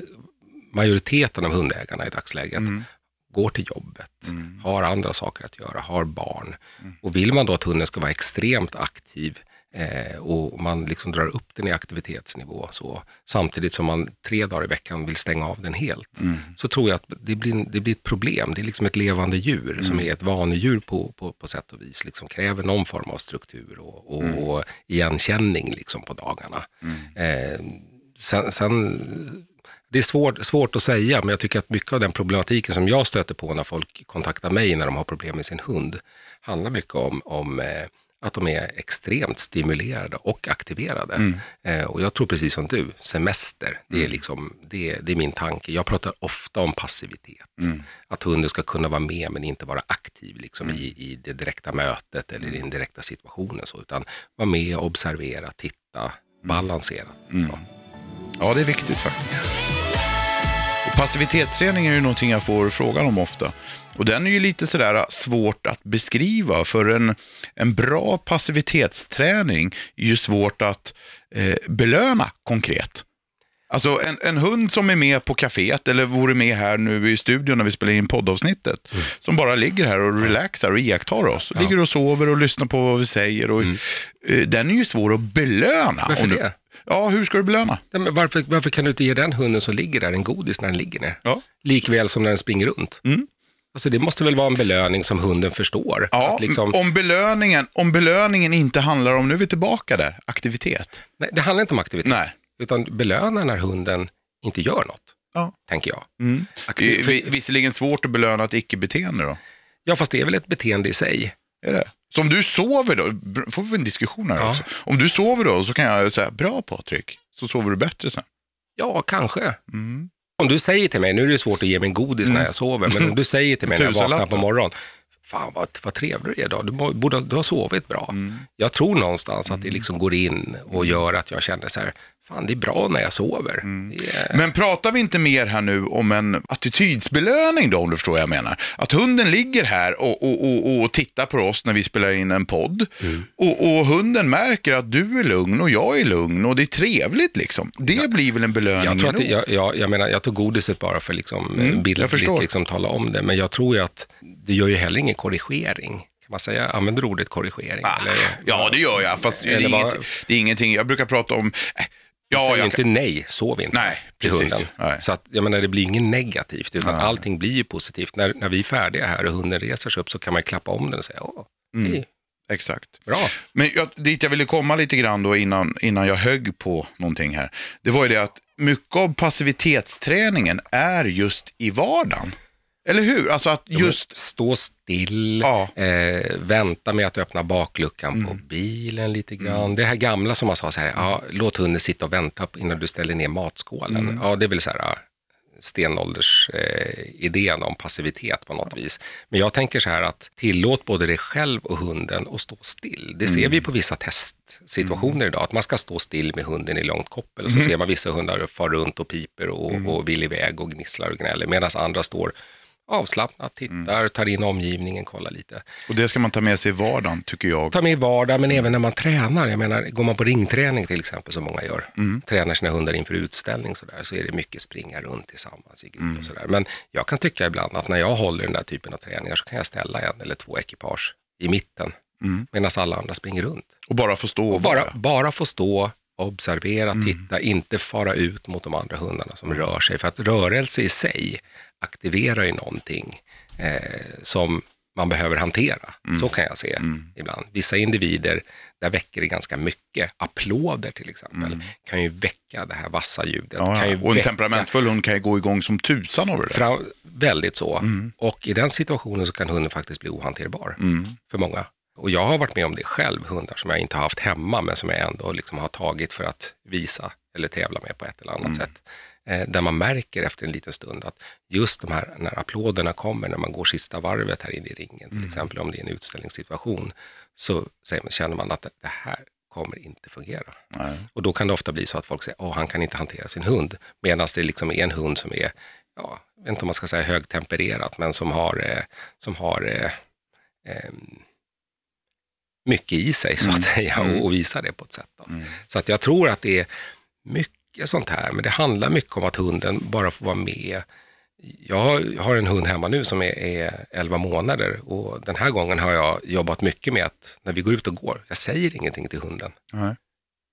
Speaker 2: majoriteten av hundägarna i dagsläget mm. går till jobbet, mm. har andra saker att göra, har barn. Mm. Och vill man då att hunden ska vara extremt aktiv Eh, och man liksom drar upp den i aktivitetsnivå så, samtidigt som man tre dagar i veckan vill stänga av den helt. Mm. Så tror jag att det blir, det blir ett problem. Det är liksom ett levande djur mm. som är ett vanedjur på, på, på sätt och vis. Liksom kräver någon form av struktur och, och, mm. och igenkänning liksom på dagarna. Mm. Eh, sen, sen det är svårt, svårt att säga, men jag tycker att mycket av den problematiken som jag stöter på när folk kontaktar mig när de har problem med sin hund, handlar mycket om, om eh, att de är extremt stimulerade och aktiverade. Mm. Eh, och jag tror precis som du, semester, det är, mm. liksom, det, det är min tanke. Jag pratar ofta om passivitet. Mm. Att hunden ska kunna vara med men inte vara aktiv liksom, mm. i, i det direkta mötet eller i mm. den direkta situationen. Så, utan vara med, observera, titta, balansera. Ja.
Speaker 1: ja, det är viktigt faktiskt. Och passivitetsträning är ju någonting jag får frågan om ofta. Och den är ju lite sådär svårt att beskriva, för en, en bra passivitetsträning är ju svårt att eh, belöna konkret. Alltså en, en hund som är med på kaféet eller vore med här nu i studion när vi spelar in poddavsnittet. Mm. Som bara ligger här och relaxar och iakttar oss. Ja. Ligger och sover och lyssnar på vad vi säger. Och, mm. eh, den är ju svår att belöna.
Speaker 2: Varför det?
Speaker 1: Ja, hur ska du belöna?
Speaker 2: Nej, varför, varför kan du inte ge den hunden som ligger där en godis när den ligger ner? Ja. Likväl som när den springer runt. Mm. Alltså det måste väl vara en belöning som hunden förstår?
Speaker 1: Ja, liksom... om, belöningen, om belöningen inte handlar om, nu är vi tillbaka där, aktivitet.
Speaker 2: Nej, det handlar inte om aktivitet. Nej. Utan belöna när hunden inte gör något, ja. tänker jag. Mm.
Speaker 1: Aktiv... För... Visserligen svårt att belöna ett icke-beteende då.
Speaker 2: Ja, fast det är väl ett beteende i sig.
Speaker 1: Är det? Så om du sover då, får vi en diskussion här ja. också. Om du sover då så kan jag säga, bra Patrik, så sover du bättre sen.
Speaker 2: Ja, kanske. Mm. Om du säger till mig, nu är det svårt att ge mig en godis mm. när jag sover, men om du säger till mig när jag vaknar på morgonen, fan vad, vad trevlig du är idag, du, borde, du har sovit bra. Mm. Jag tror någonstans att det liksom går in och gör att jag känner så här, fan det är bra när jag sover. Mm.
Speaker 1: Är... Men pratar vi inte mer här nu om en attitydsbelöning då, om du förstår vad jag menar? Att hunden ligger här och, och, och, och tittar på oss när vi spelar in en podd mm. och, och, hunden märker att du är lugn och jag är lugn och det är trevligt liksom. Det ja. blir väl en belöning
Speaker 2: jag, tror att det, jag, jag, jag, menar, jag tog godiset bara för liksom, mm, bildligt liksom, tala om det, men jag tror ju att det gör ju heller ingen korrigering. Kan man säga, använder ordet korrigering?
Speaker 1: Ah, eller, ja, det gör jag, fast det är, inget, det är ingenting, jag brukar prata om, äh,
Speaker 2: Ja, säger inte kan... nej, sov inte
Speaker 1: nej, precis. Nej.
Speaker 2: Så att, jag menar, det blir inget negativt, utan nej. allting blir ju positivt. När, när vi är färdiga här och hunden reser sig upp så kan man klappa om den och säga, åh, mm.
Speaker 1: Exakt.
Speaker 2: Bra.
Speaker 1: Men jag, dit jag ville komma lite grann då innan, innan jag högg på någonting här, det var ju det att mycket av passivitetsträningen är just i vardagen. Eller hur? Alltså att just...
Speaker 2: Stå still, ja. eh, vänta med att öppna bakluckan mm. på bilen lite grann. Mm. Det här gamla som man sa så här, ja, låt hunden sitta och vänta innan du ställer ner matskålen. Mm. Ja, det är väl så här, stenåldersidén om passivitet på något vis. Men jag tänker så här att tillåt både dig själv och hunden att stå still. Det ser vi på vissa testsituationer idag, att man ska stå still med hunden i långt koppel och så ser man vissa hundar far runt och piper och, och vill iväg och gnisslar och gnäller medan andra står avslappnat, tittar, tar in omgivningen, kollar lite.
Speaker 1: Och det ska man ta med sig i vardagen, tycker jag.
Speaker 2: Ta med i vardagen, men även när man tränar. Jag menar, går man på ringträning till exempel, som många gör, tränar sina hundar inför utställning så, där, så är det mycket springa runt tillsammans i grupp och sådär. Men jag kan tycka ibland att när jag håller den där typen av träningar så kan jag ställa en eller två ekipage i mitten, medan alla andra springer runt.
Speaker 1: Och bara få stå och
Speaker 2: Och bara,
Speaker 1: vara.
Speaker 2: bara få stå, observera, titta, inte fara ut mot de andra hundarna som rör sig. För att rörelse i sig aktiverar ju någonting eh, som man behöver hantera. Så kan jag se ibland. Vissa individer, där väcker det ganska mycket. Applåder till exempel, kan ju väcka det här vassa ljudet.
Speaker 1: Ja,
Speaker 2: kan ju.
Speaker 1: Och en
Speaker 2: väcka-
Speaker 1: temperamentsfull hund kan ju gå igång som tusan av det.
Speaker 2: Fram, väldigt så. Och i den situationen så kan hunden faktiskt bli ohanterbar för många. Och jag har varit med om det själv, hundar som jag inte har haft hemma men som jag ändå liksom har tagit för att visa eller tävla med på ett eller annat sätt. Eh, där man märker efter en liten stund att just de här, när applåderna kommer när man går sista varvet här inne i ringen, till exempel om det är en utställningssituation, så säger man, känner man att det här kommer inte fungera.
Speaker 1: Nej.
Speaker 2: Och då kan det ofta bli så att folk säger, att han kan inte hantera sin hund. Medan det liksom är en hund som är, ja, jag vet inte om man ska säga högtempererat, men som har, eh, som har eh, ehm, mycket i sig så att säga och, och visar det på ett sätt. Då. Så att jag tror att det är mycket sånt här, men det handlar mycket om att hunden bara får vara med. Jag har en hund hemma nu som är, är 11 månader och den här gången har jag jobbat mycket med att när vi går ut och går, jag säger ingenting till hunden
Speaker 1: Nej.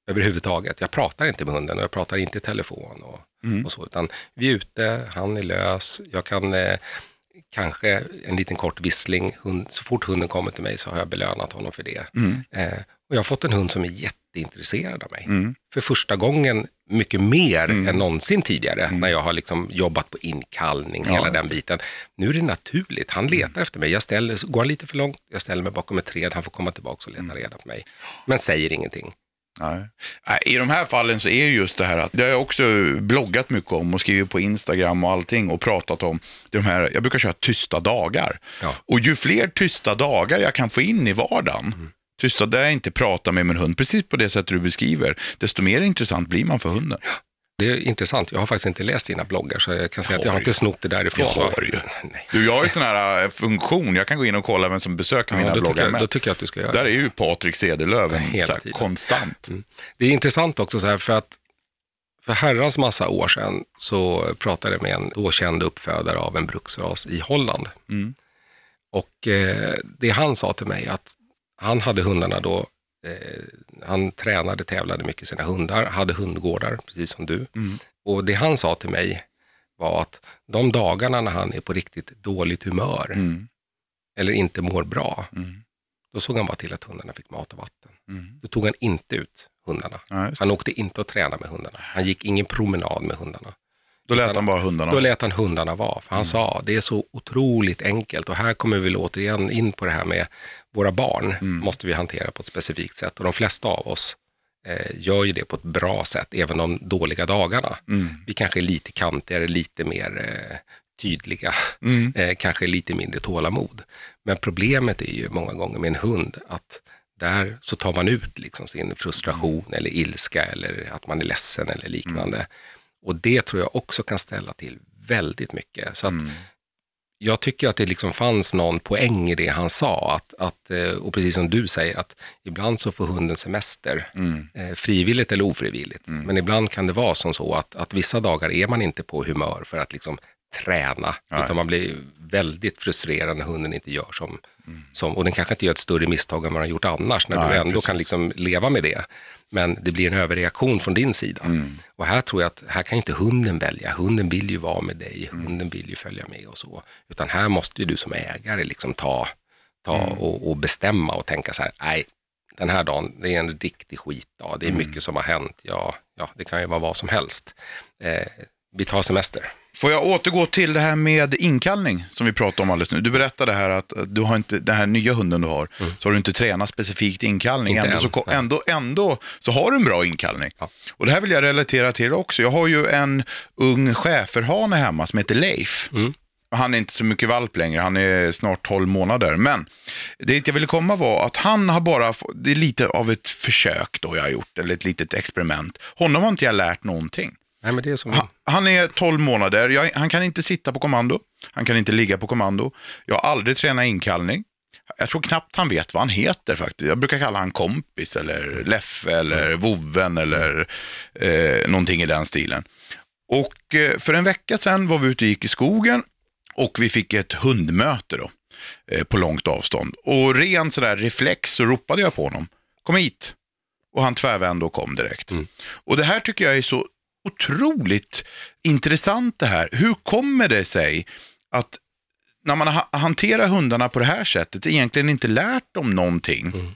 Speaker 2: överhuvudtaget. Jag pratar inte med hunden och jag pratar inte i telefon och, och så, utan vi är ute, han är lös, jag kan eh, kanske en liten kort vissling, hund, så fort hunden kommer till mig så har jag belönat honom för det. Eh, och jag har fått en hund som är jätteintresserad av mig. För första gången mycket mer än någonsin tidigare när jag har liksom jobbat på inkallning, hela den biten. Nu är det naturligt, han letar efter mig. Jag ställer, går han lite för långt, jag ställer mig bakom ett träd, han får komma tillbaka och leta reda på mig. Men säger ingenting.
Speaker 1: Nej. I de här fallen så är ju just det här att det har jag också bloggat mycket om och skrivit på Instagram och allting och pratat om de här, jag brukar köra tysta dagar.
Speaker 2: Ja.
Speaker 1: Och ju fler tysta dagar jag kan få in i vardagen, tysta där jag inte pratar med min hund, precis på det sätt du beskriver, desto mer intressant blir man för hunden.
Speaker 2: Det är intressant. Jag har faktiskt inte läst dina bloggar så jag kan säga att jag har inte snott det därifrån.
Speaker 1: Jag har ju.
Speaker 2: Nej.
Speaker 1: Du, jag har ju sån här äh, funktion, jag kan gå in och kolla vem som besöker mina
Speaker 2: Ja, då,
Speaker 1: bloggar
Speaker 2: jag, då tycker jag att du ska göra
Speaker 1: Där är ju Patrik Cederlöf
Speaker 2: tiden.
Speaker 1: konstant.
Speaker 2: Det är intressant också så här för att för herrans massa år sedan så pratade jag med en då känd uppfödare av en bruksras i Holland.
Speaker 1: Mm.
Speaker 2: Och eh, det han sa till mig att han hade hundarna då, eh, han tränade, tävlade mycket sina hundar, hade hundgårdar, precis som du.
Speaker 1: Mm.
Speaker 2: Och det han sa till mig var att de dagarna när han är på riktigt dåligt humör
Speaker 1: Mm.
Speaker 2: eller inte mår bra,
Speaker 1: Mm.
Speaker 2: då såg han bara till att hundarna fick mat och vatten.
Speaker 1: Mm.
Speaker 2: Då tog han inte ut hundarna.
Speaker 1: Ja.
Speaker 2: Han åkte inte att träna med hundarna. Han gick ingen promenad med hundarna.
Speaker 1: Då lät han bara hundarna.
Speaker 2: Då lät han hundarna vara. För han sa, det är så otroligt enkelt. Och här kommer vi återigen in på det här med våra barn. Måste vi hantera på ett specifikt sätt. Och de flesta av oss eh, gör ju det på ett bra sätt, även de dåliga dagarna.
Speaker 1: Mm.
Speaker 2: Vi kanske är lite kantigare, lite mer eh, tydliga,
Speaker 1: Mm. [LAUGHS]
Speaker 2: eh, kanske lite mindre tålamod. Men problemet är ju många gånger med en hund att där så tar man ut liksom sin frustration eller ilska eller att man är ledsen eller liknande. Och det tror jag också kan ställa till väldigt mycket. Så
Speaker 1: Mm.
Speaker 2: jag tycker att det liksom fanns någon poäng i det han sa. Att, att, eh, och precis som du säger, att ibland så får hunden semester.
Speaker 1: Mm.
Speaker 2: Eh, frivilligt eller ofrivilligt. Men ibland kan det vara som så att, att vissa dagar är man inte på humör för att liksom träna.
Speaker 1: Nej.
Speaker 2: Utan man blir väldigt frustrerad när hunden inte gör som,
Speaker 1: Mm.
Speaker 2: som och den kanske inte gör ett större misstag än vad den har gjort annars. När
Speaker 1: Nej,
Speaker 2: du ändå
Speaker 1: precis.
Speaker 2: kan liksom leva med det. Men det blir en överreaktion från din sida.
Speaker 1: Mm.
Speaker 2: Och här tror jag att här kan inte hunden välja. Hunden vill ju vara med dig,
Speaker 1: Mm.
Speaker 2: hunden vill ju följa med och så. Utan här måste ju du som ägare liksom ta, ta
Speaker 1: Mm.
Speaker 2: och, och bestämma och tänka så här, nej, den här dagen, det är en riktig skitdag. Det är
Speaker 1: Mm.
Speaker 2: mycket som har hänt. Ja, ja, det kan ju vara vad som helst. Eh, vi tar semester.
Speaker 1: Får jag återgå till det här med inkallning som vi pratade om alldeles nu. Du berättade här att du har inte, den här nya hunden du har, så har du inte tränat specifikt inkallning.
Speaker 2: Inte
Speaker 1: Ändå,
Speaker 2: än,
Speaker 1: så, ändå, ändå så har du en bra inkallning.
Speaker 2: Ja.
Speaker 1: Och det här vill jag relatera till också. Jag har ju en ung schäferhane hemma som heter Leif.
Speaker 2: Mm.
Speaker 1: Han är inte så mycket valp längre, han är snart 12 månader. Men det jag ville komma var att han har bara, det är lite av ett försök då jag har gjort, eller ett litet experiment. Honom har inte jag lärt någonting.
Speaker 2: Nej, men det är som...
Speaker 1: Han, han är 12 månader, jag, han kan inte sitta på kommando, han kan inte ligga på kommando. Jag har aldrig tränat inkallning. Jag tror knappt han vet vad han heter faktiskt. Jag brukar kalla han kompis eller Leffe eller Vovven eller eh, någonting i den stilen. Och eh, för en vecka sedan var vi ute och gick i skogen och vi fick ett hundmöte då, eh, på långt avstånd. Och ren sådär reflex så ropade jag på honom, kom hit. Och han tvärvände och kom direkt.
Speaker 2: Mm.
Speaker 1: Och det här tycker jag är så otroligt intressant det här. Hur kommer det sig att när man ha- hanterar hundarna på det här sättet egentligen inte lärt dem någonting?
Speaker 2: Mm.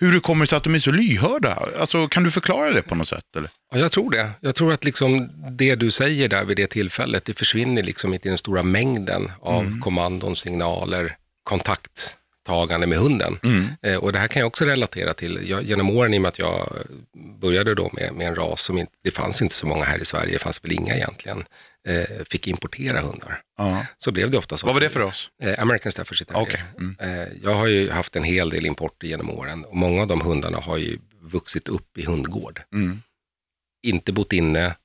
Speaker 1: Hur det kommer sig att de är så lyhörda? Alltså, kan du förklara det på något sätt? Eller?
Speaker 2: Ja, jag tror det. Jag tror att liksom det du säger där vid det tillfället, det försvinner liksom inte i den stora mängden av kommandon, signaler, kontakttagande med hunden. Eh, och det här kan jag också relatera till. Jag, genom åren, i och med att jag började då med, med en ras som inte, det fanns inte så många här i Sverige, det fanns väl inga egentligen, eh, fick importera hundar.
Speaker 1: Ja.
Speaker 2: Så blev det ofta så.
Speaker 1: Vad var det för oss?
Speaker 2: Eh, American Staffordshire Terrier.
Speaker 1: Okej. Mm.
Speaker 2: Eh, jag har ju haft en hel del importer genom åren och många av de hundarna har ju vuxit upp i hundgård.
Speaker 1: Mm.
Speaker 2: Inte bott inne,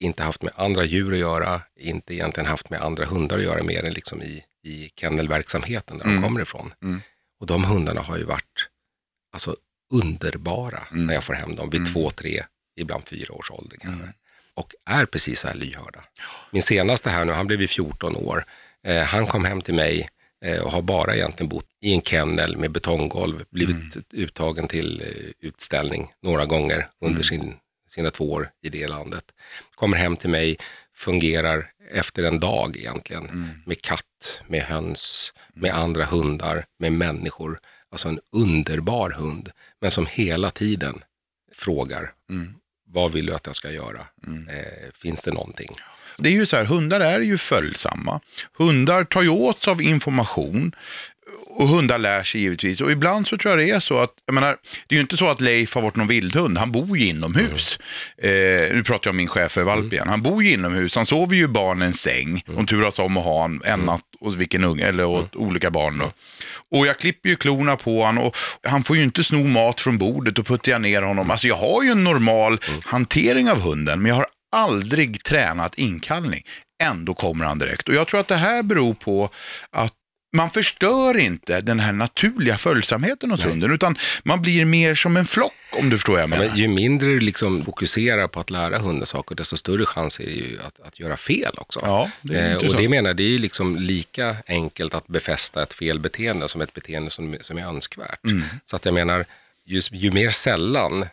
Speaker 2: inte haft med andra djur att göra, inte egentligen haft med andra hundar att göra mer än liksom i, i kennelverksamheten där
Speaker 1: Mm.
Speaker 2: de kommer ifrån.
Speaker 1: Mm.
Speaker 2: Och de hundarna har ju varit alltså, underbara
Speaker 1: Mm.
Speaker 2: när jag får hem dem vid
Speaker 1: Mm.
Speaker 2: två, tre, ibland fyra års ålder kanske.
Speaker 1: Mm.
Speaker 2: Och är precis så här lyhörda. Min senaste här nu, han blev ju 14 år. Eh, han kom hem till mig eh, och har bara egentligen bott i en kennel med betonggolv, blivit
Speaker 1: Mm.
Speaker 2: uttagen till eh, utställning några gånger under
Speaker 1: Mm.
Speaker 2: sin, sina två år i det landet. Kommer hem till mig, fungerar efter en dag egentligen
Speaker 1: Mm.
Speaker 2: med katt, med höns, med andra hundar, med människor. Alltså en underbar hund, men som hela tiden frågar,
Speaker 1: Mm.
Speaker 2: vad vill du att jag ska göra?
Speaker 1: Mm.
Speaker 2: Eh, finns det någonting?
Speaker 1: Det är ju så här, hundar är ju följsamma. Hundar tar ju åt sig av information. Och hundar lär sig givetvis. Och ibland så tror jag det är så att, jag menar, det är ju inte så att Leif har varit någon vildhund. Han bor ju inomhus. Eh, nu pratar jag om min chef för valp igen. Han bor ju inomhus. Han sover ju i barnens säng. De turas om att ha en, en natt hos vilken unge, eller åt olika barn då. Och jag klipper ju klorna på honom och han får ju inte sno mat från bordet och puttar jag ner honom. Alltså jag har ju en normal hantering av hunden, men jag har aldrig tränat inkallning. Ändå kommer han direkt. Och jag tror att det här beror på att man förstör inte den här naturliga följsamheten hos hunden, utan man blir mer som en flock, om du förstår vad jag
Speaker 2: Ja,
Speaker 1: menar.
Speaker 2: men ju mindre du liksom fokuserar på att lära hunden saker, desto större chans är det ju att, att göra fel också.
Speaker 1: Ja, det är
Speaker 2: Eh, och det menar det är ju liksom lika enkelt att befästa ett felbeteende som ett beteende som, som är önskvärt.
Speaker 1: Mm.
Speaker 2: Så att jag menar, ju, ju mer sällan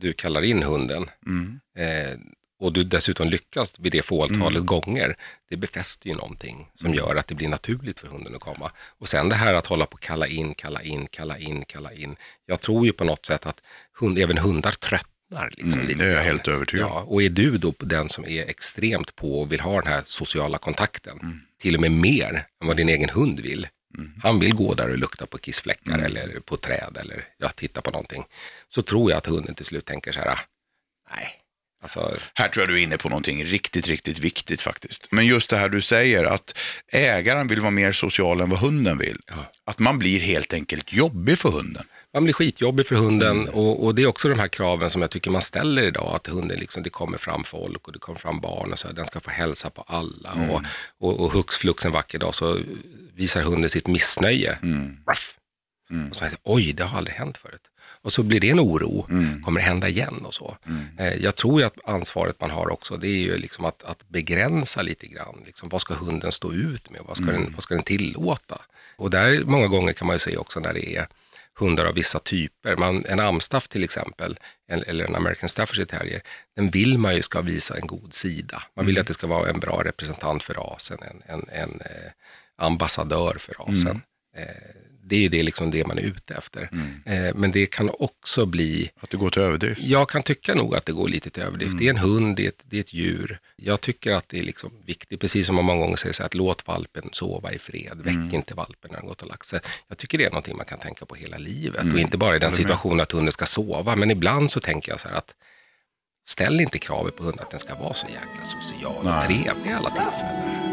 Speaker 2: du kallar in hunden
Speaker 1: Mm.
Speaker 2: eh, och du dessutom lyckas vid det fåtalet gånger, det befäster ju någonting som
Speaker 1: Mm.
Speaker 2: gör att det blir naturligt för hunden att komma. Och sen det här att hålla på och kalla in, kalla in, kalla in, kalla in. Jag tror ju på något sätt att hund, även hundar tröttnar. Liksom,
Speaker 1: Mm,
Speaker 2: lite
Speaker 1: det är jag helt övertygad.
Speaker 2: Ja, och är du då den som är extremt på och vill ha den här sociala kontakten,
Speaker 1: Mm.
Speaker 2: till och med mer än vad din egen hund vill. Han vill gå där och lukta på kissfläckar
Speaker 1: Mm.
Speaker 2: eller på träd eller ja, titta på någonting. Så tror jag att hunden till slut tänker så här, "Ah, nej, alltså,
Speaker 1: Här tror jag du är inne på någonting riktigt, riktigt viktigt faktiskt. Men just det här du säger att ägaren vill vara mer social än vad hunden vill.
Speaker 2: Ja.
Speaker 1: Att man blir helt enkelt jobbig för hunden.
Speaker 2: man blir skitjobbig för hunden
Speaker 1: Mm.
Speaker 2: och, och det är också de här kraven som jag tycker man ställer idag, att hunden liksom, det kommer fram folk och det kommer fram barn och så, här, den ska få hälsa på alla
Speaker 1: Mm.
Speaker 2: och, och, och hux flux en vacker dag så visar hunden sitt missnöje.
Speaker 1: Mm.
Speaker 2: Ruff.
Speaker 1: Mm.
Speaker 2: Och så tänker oj, det har aldrig hänt förut. Och så blir det en oro,
Speaker 1: Mm.
Speaker 2: kommer det hända igen och så.
Speaker 1: Mm.
Speaker 2: Eh, Jag tror ju att ansvaret man har också, det är ju liksom att, att begränsa lite grann. Liksom, vad ska hunden stå ut med? Vad ska,
Speaker 1: Mm.
Speaker 2: den, vad ska den tillåta? Och där många gånger kan man ju se också när det är hundar av vissa typer. Man, en amstaff till exempel, en, eller en American Staffordshire terrier, den vill man ju ska visa en god sida. Man vill
Speaker 1: Mm.
Speaker 2: att det ska vara en bra representant för rasen, en, en, en eh, ambassadör för rasen.
Speaker 1: Mm.
Speaker 2: Eh, Det är det, liksom det man är ute efter.
Speaker 1: Mm.
Speaker 2: Eh, men det kan också bli
Speaker 1: Att det går till överdrift.
Speaker 2: jag kan tycka nog att det går lite till överdrift.
Speaker 1: Mm.
Speaker 2: Det är en hund, det är, ett, det är ett djur. Jag tycker att det är liksom viktigt, precis som man många gånger säger, så här, att låt valpen sova i fred. Väck
Speaker 1: Mm.
Speaker 2: inte valpen när den gått och lagt sig. Jag tycker det är någonting man kan tänka på hela livet
Speaker 1: Mm.
Speaker 2: och inte bara i den situationen att hunden ska sova. Men ibland så tänker jag så här att ställ inte kravet på hunden att den ska vara så jäkla social och
Speaker 1: Nej.
Speaker 2: trevlig i alla tillfällen.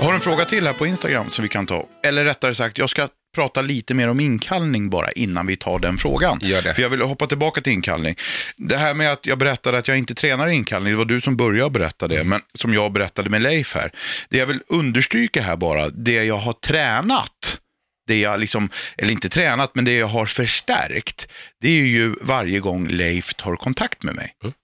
Speaker 1: Jag har en fråga till här på Instagram som vi kan ta. Eller rättare sagt, jag ska prata lite mer om inkallning bara innan vi tar den frågan.
Speaker 2: Gör det.
Speaker 1: För jag vill hoppa tillbaka till inkallning. Det här med att jag berättade att jag inte tränar inkallning, det var du som började berätta det, men som jag berättade med Leif här. Det jag vill understryka här bara, det jag har tränat, det jag liksom, eller inte tränat, men det jag har förstärkt, det är ju varje gång Leif tar kontakt med mig.
Speaker 2: Mm.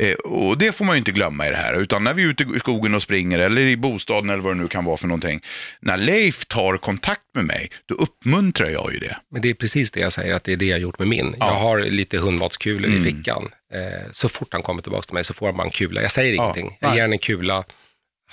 Speaker 1: Eh, och det får man ju inte glömma i det här, utan när vi är ute i skogen och springer eller i bostaden eller vad det nu kan vara för någonting. När Leif tar kontakt med mig, då uppmuntrar jag ju det.
Speaker 2: Men det är precis det jag säger, att det är det jag gjort med min.
Speaker 1: Ja.
Speaker 2: Jag har lite hundmatskulor
Speaker 1: Mm.
Speaker 2: i fickan. Eh, så fort han kommer tillbaka till mig så får han bara en kula. Jag säger
Speaker 1: Ja,
Speaker 2: ingenting. Jag
Speaker 1: nej.
Speaker 2: ger honom en kula,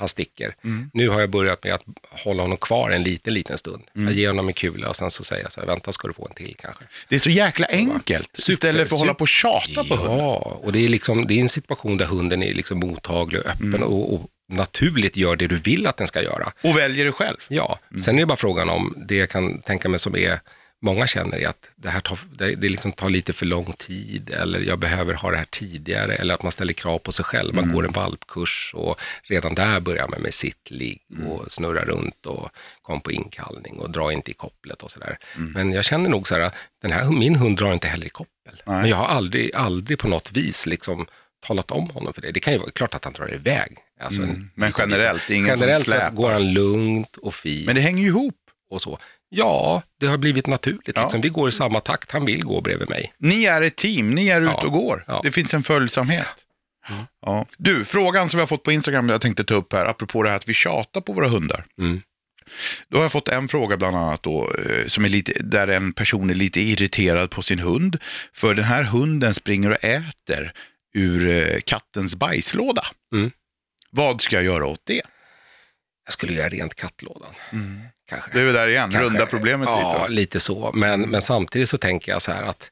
Speaker 2: han sticker.
Speaker 1: Mm.
Speaker 2: Nu har jag börjat med att hålla honom kvar en liten, liten stund.
Speaker 1: Mm.
Speaker 2: Jag ger honom en kula och sen så säger jag så här, vänta ska du få en till kanske.
Speaker 1: Det är så jäkla enkelt,
Speaker 2: Super-
Speaker 1: istället för att hålla på och tjata på hunden.
Speaker 2: Ja, och det är, liksom, det är en situation där hunden är liksom mottaglig och öppen
Speaker 1: Mm.
Speaker 2: och, och naturligt gör det du vill att den ska göra.
Speaker 1: Och väljer det själv.
Speaker 2: Ja,
Speaker 1: Mm.
Speaker 2: sen är det bara frågan om det jag kan tänka mig som är många känner är att det här tar, det, det liksom tar lite för lång tid eller jag behöver ha det här tidigare eller att man ställer krav på sig själv.
Speaker 1: Mm.
Speaker 2: Man går en valpkurs och redan där börjar man med sitt, ligg
Speaker 1: Mm.
Speaker 2: och snurra runt och kom på inkallning och dra inte i kopplet och sådär.
Speaker 1: Mm.
Speaker 2: Men jag känner nog så här, den här, min hund drar inte heller i koppel.
Speaker 1: Nej.
Speaker 2: Men jag har aldrig, aldrig på något vis liksom talat om honom för det. Det kan ju vara klart att han drar iväg. Alltså en-
Speaker 1: Mm. Men generellt, det är ingen
Speaker 2: generellt
Speaker 1: som släpar.
Speaker 2: sett går han lugnt och fint
Speaker 1: Men det hänger ju ihop.
Speaker 2: och så. Ja, det har blivit naturligt.
Speaker 1: Ja.
Speaker 2: Liksom. Vi går i samma takt. Han vill gå bredvid mig.
Speaker 1: Ni är ett team, ni är ute
Speaker 2: Ja.
Speaker 1: och går.
Speaker 2: Ja.
Speaker 1: Det finns en följsamhet.
Speaker 2: Mm.
Speaker 1: Ja. Du, frågan som vi har fått på Instagram jag tänkte ta upp här, apropå det här att vi tjatar på våra hundar.
Speaker 2: Mm.
Speaker 1: Då har jag fått en fråga bland annat då, eh, som är lite, där en person är lite irriterad på sin hund. För den här hunden springer och äter ur eh, kattens bajslåda.
Speaker 2: Mm.
Speaker 1: Vad ska jag göra åt det?
Speaker 2: Jag skulle göra rent kattlådan. Kanske.
Speaker 1: Det är väl där igen,
Speaker 2: Kanske.
Speaker 1: runda problemet
Speaker 2: ja,
Speaker 1: lite. va?
Speaker 2: lite så. Men, men samtidigt så tänker jag så här att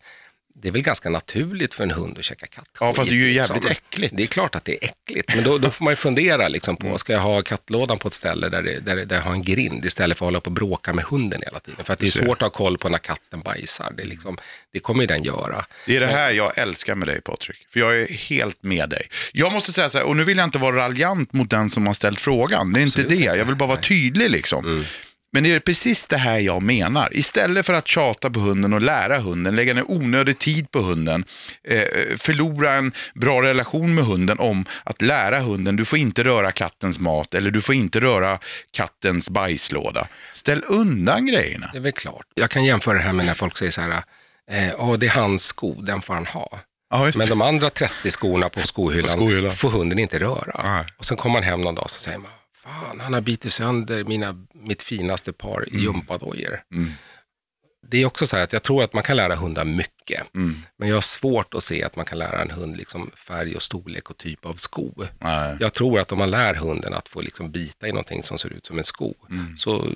Speaker 2: det är väl ganska naturligt för en hund att käka kattskit.
Speaker 1: Ja, fast det är ju
Speaker 2: liksom.
Speaker 1: jävligt äckligt.
Speaker 2: Det är klart att det är äckligt, men då, då får man ju fundera liksom
Speaker 1: Mm.
Speaker 2: på, ska jag ha kattlådan på ett ställe där, det, där, det- där jag har en grind istället för att hålla på och bråka med hunden hela tiden? För att det är svårt att ha koll på när katten bajsar. Det, liksom, det kommer ju den göra.
Speaker 1: Det är det här jag älskar med dig Patrik, för jag är helt med dig. Jag måste säga så här, och nu vill jag inte vara raljant mot den som har ställt frågan, det är inte
Speaker 2: Absolut
Speaker 1: det,
Speaker 2: inte.
Speaker 1: jag vill bara vara tydlig liksom.
Speaker 2: Mm.
Speaker 1: Men det är precis det här jag menar. Istället för att tjata på hunden och lära hunden, lägga ner onödig tid på hunden, eh, förlora en bra relation med hunden om att lära hunden, du får inte röra kattens mat eller du får inte röra kattens bajslåda. Ställ undan grejerna.
Speaker 2: Det är väl klart. Jag kan jämföra det här med när folk säger så här, eh, "Åh, det är hans sko, den får han ha.
Speaker 1: Ja,
Speaker 2: Men de andra 30 skorna på skohyllan,
Speaker 1: På skohyllan.
Speaker 2: får hunden inte röra.
Speaker 1: Nej.
Speaker 2: Och sen kommer man hem någon dag och så säger man, fan han har bitit sönder mina, mitt finaste par gympadojor.
Speaker 1: Mm.
Speaker 2: Det är också så här att jag tror att man kan lära hundar mycket.
Speaker 1: Mm.
Speaker 2: Men jag har svårt att se att man kan lära en hund liksom färg och storlek och typ av sko.
Speaker 1: Nej.
Speaker 2: Jag tror att om man lär hunden att få liksom bita i någonting som ser ut som en sko,
Speaker 1: Mm.
Speaker 2: så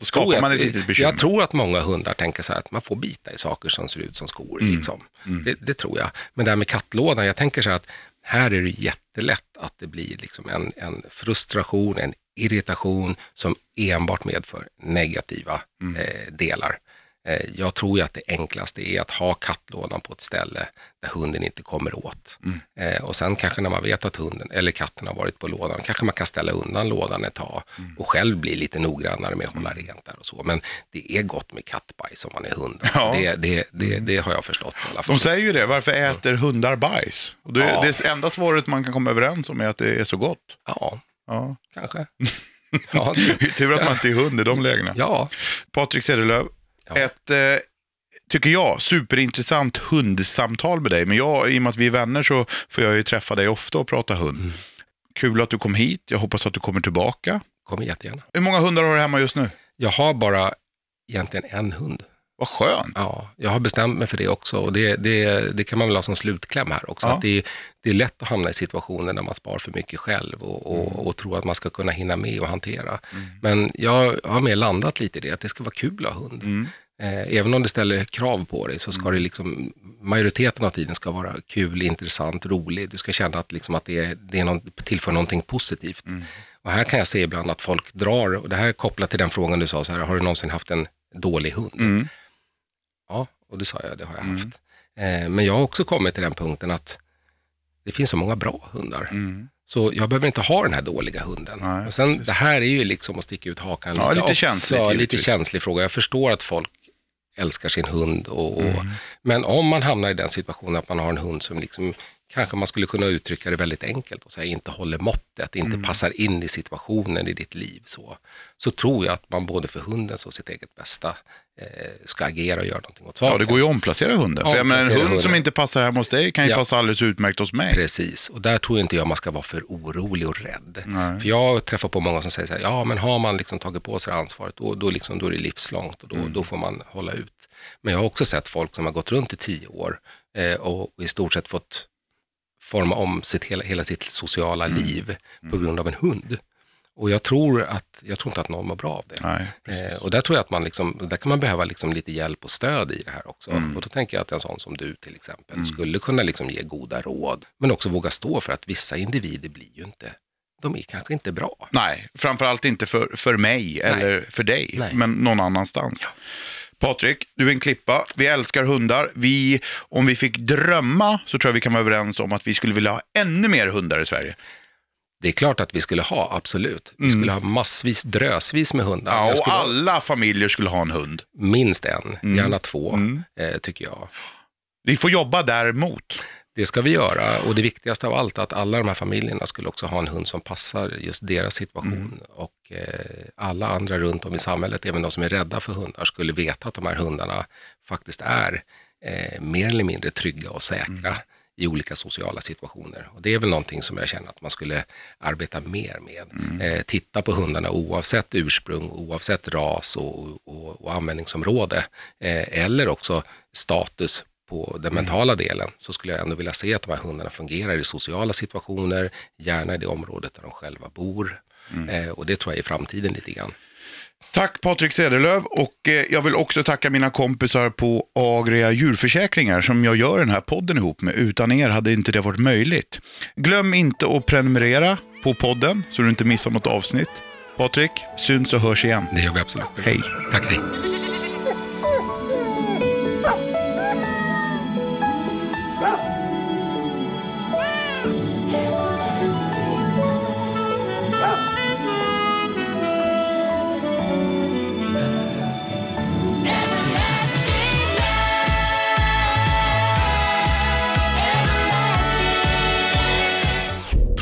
Speaker 1: Då skapar
Speaker 2: jag
Speaker 1: man ett litet bekymmer.
Speaker 2: Jag tror att många hundar tänker så här att man får bita i saker som ser ut som skor.
Speaker 1: Mm.
Speaker 2: Liksom.
Speaker 1: Mm.
Speaker 2: Det, det tror jag. Men det här med kattlådan, jag tänker så här att här är det jättelätt att det blir liksom en, en frustration, en irritation som enbart medför negativa
Speaker 1: Mm.
Speaker 2: eh, delar. Eh, jag tror ju att det enklaste är att ha kattlådan på ett ställe där hunden inte kommer åt.
Speaker 1: Mm.
Speaker 2: Eh, och sen kanske när man vet att hunden eller katten har varit på lådan, kanske man kan ställa undan lådan ett tag
Speaker 1: Mm.
Speaker 2: och själv bli lite noggrannare med att hålla rent där och så. Men det är gott med kattbajs om man är hund.
Speaker 1: Ja.
Speaker 2: det, det, det, det har jag förstått i alla fall.
Speaker 1: De säger ju det, varför äter hundar bajs? Och det,
Speaker 2: Ja.
Speaker 1: det enda svaret man kan komma överens om är att det är så gott.
Speaker 2: Ja,
Speaker 1: Ja.
Speaker 2: kanske. [LAUGHS] Ja,
Speaker 1: Tur att man inte är hund i de lägena.
Speaker 2: ja.
Speaker 1: Patrik Cederlöf,
Speaker 2: Ja.
Speaker 1: ett, eh, tycker jag, superintressant hundsamtal med dig. Men jag, i och med att vi är vänner så får jag ju träffa dig ofta och prata hund.
Speaker 2: Mm.
Speaker 1: Kul att du kom hit, jag hoppas att du kommer tillbaka.
Speaker 2: kommer jättegärna.
Speaker 1: Hur många hundar har du hemma just nu?
Speaker 2: Jag har bara egentligen en hund.
Speaker 1: Vad skönt.
Speaker 2: Ja, jag har bestämt mig för det också och det, det, det kan man väl ha som slutkläm här också.
Speaker 1: Ja.
Speaker 2: Att det, det är lätt att hamna i situationer där man spar för mycket själv och, och,
Speaker 1: Mm.
Speaker 2: och tror att man ska kunna hinna med och hantera. Men jag har mer landat lite i det, att det ska vara kul att ha hund.
Speaker 1: Mm.
Speaker 2: Eh, även om det ställer krav på dig så ska det liksom, majoriteten av tiden ska vara kul, intressant, rolig. Du ska känna att, liksom, att det, är, det är någon, tillför någonting positivt.
Speaker 1: Mm.
Speaker 2: Och här kan jag se ibland att folk drar, och det här är kopplat till den frågan du sa, så här, har du någonsin haft en dålig hund?
Speaker 1: Mm.
Speaker 2: Ja, och det sa jag, det har jag haft. Eh, men jag har också kommit till den punkten att det finns så många bra hundar.
Speaker 1: Mm.
Speaker 2: Så jag behöver inte ha den här dåliga hunden.
Speaker 1: Nej,
Speaker 2: och sen,
Speaker 1: precis.
Speaker 2: det här är ju liksom att sticka ut hakan
Speaker 1: Ja,
Speaker 2: lite,
Speaker 1: lite
Speaker 2: också.
Speaker 1: känsligt,
Speaker 2: Lite
Speaker 1: givetvis.
Speaker 2: känslig fråga. Jag förstår att folk älskar sin hund. Och, och,
Speaker 1: Mm.
Speaker 2: Men om man hamnar i den situationen att man har en hund som liksom, kanske man skulle kunna uttrycka det väldigt enkelt och säga inte håller måttet, inte
Speaker 1: Mm.
Speaker 2: passar in i situationen i ditt liv. Så, så tror jag att man både för hundens och sitt eget bästa eh, ska agera och göra någonting åt saken.
Speaker 1: Ja, det går ju att omplacera hundar. För jag menar, en hund som
Speaker 2: hundar.
Speaker 1: inte passar hemma hos dig kan ju
Speaker 2: Ja.
Speaker 1: passa alldeles utmärkt hos mig.
Speaker 2: Precis, och där tror inte jag man ska vara för orolig och rädd.
Speaker 1: Nej.
Speaker 2: För jag träffar på många som säger så här, ja men har man liksom tagit på sig ansvaret, då, då, liksom, då är det livslångt och då,
Speaker 1: Mm.
Speaker 2: då får man hålla ut. Men jag har också sett folk som har gått runt i tio år eh, och i stort sett fått forma om sitt, hela, hela sitt sociala
Speaker 1: Mm.
Speaker 2: liv på grund av en hund. Och jag tror, att, jag tror inte att någon mår bra av det.
Speaker 1: Nej.
Speaker 2: Eh, och där tror jag att man, liksom, där kan man behöva liksom lite hjälp och stöd i det här också.
Speaker 1: Mm.
Speaker 2: Och då tänker jag att en sån som du till exempel skulle kunna liksom ge goda råd, men också våga stå för att vissa individer blir ju inte, de är kanske inte bra.
Speaker 1: Nej, framförallt inte för, för mig eller för dig,
Speaker 2: Nej.
Speaker 1: men någon annanstans. Patrik, du är en klippa. Vi älskar hundar. Vi, om vi fick drömma så tror jag vi kan vara överens om att vi skulle vilja ha ännu mer hundar i Sverige.
Speaker 2: Det är klart att vi skulle ha, absolut. Vi skulle ha massvis, drösvis med hundar.
Speaker 1: Mm. Ja, och
Speaker 2: skulle
Speaker 1: alla familjer skulle ha en hund.
Speaker 2: minst en,
Speaker 1: Mm.
Speaker 2: gärna två,
Speaker 1: Mm.
Speaker 2: eh, tycker jag.
Speaker 1: Vi får jobba däremot.
Speaker 2: Det ska vi göra och det viktigaste av allt är att alla de här familjerna skulle också ha en hund som passar just deras situation.
Speaker 1: Mm.
Speaker 2: Och eh, alla andra runt om i samhället, även de som är rädda för hundar, skulle veta att de här hundarna faktiskt är eh, mer eller mindre trygga och säkra
Speaker 1: Mm.
Speaker 2: i olika sociala situationer. Och det är väl någonting som jag känner att man skulle arbeta mer med.
Speaker 1: Mm.
Speaker 2: Eh, titta på hundarna oavsett ursprung, oavsett ras och, och, och användningsområde. Eh, eller också status på
Speaker 1: Mm.
Speaker 2: den mentala delen så skulle jag ändå vilja se att de här hundarna fungerar i sociala situationer, gärna i det området där de själva bor.
Speaker 1: Mm.
Speaker 2: Eh, och det tror jag är framtiden lite grann.
Speaker 1: Tack Patrik Cederlöv och eh, jag vill också tacka mina kompisar på Agria djurförsäkringar som jag gör den här podden ihop med. Utan er hade inte det varit möjligt. Glöm inte att prenumerera på podden så du inte missar något avsnitt. Patrik, syns och hörs igen.
Speaker 2: Det gör vi absolut.
Speaker 1: Hej.
Speaker 2: Tack, hej.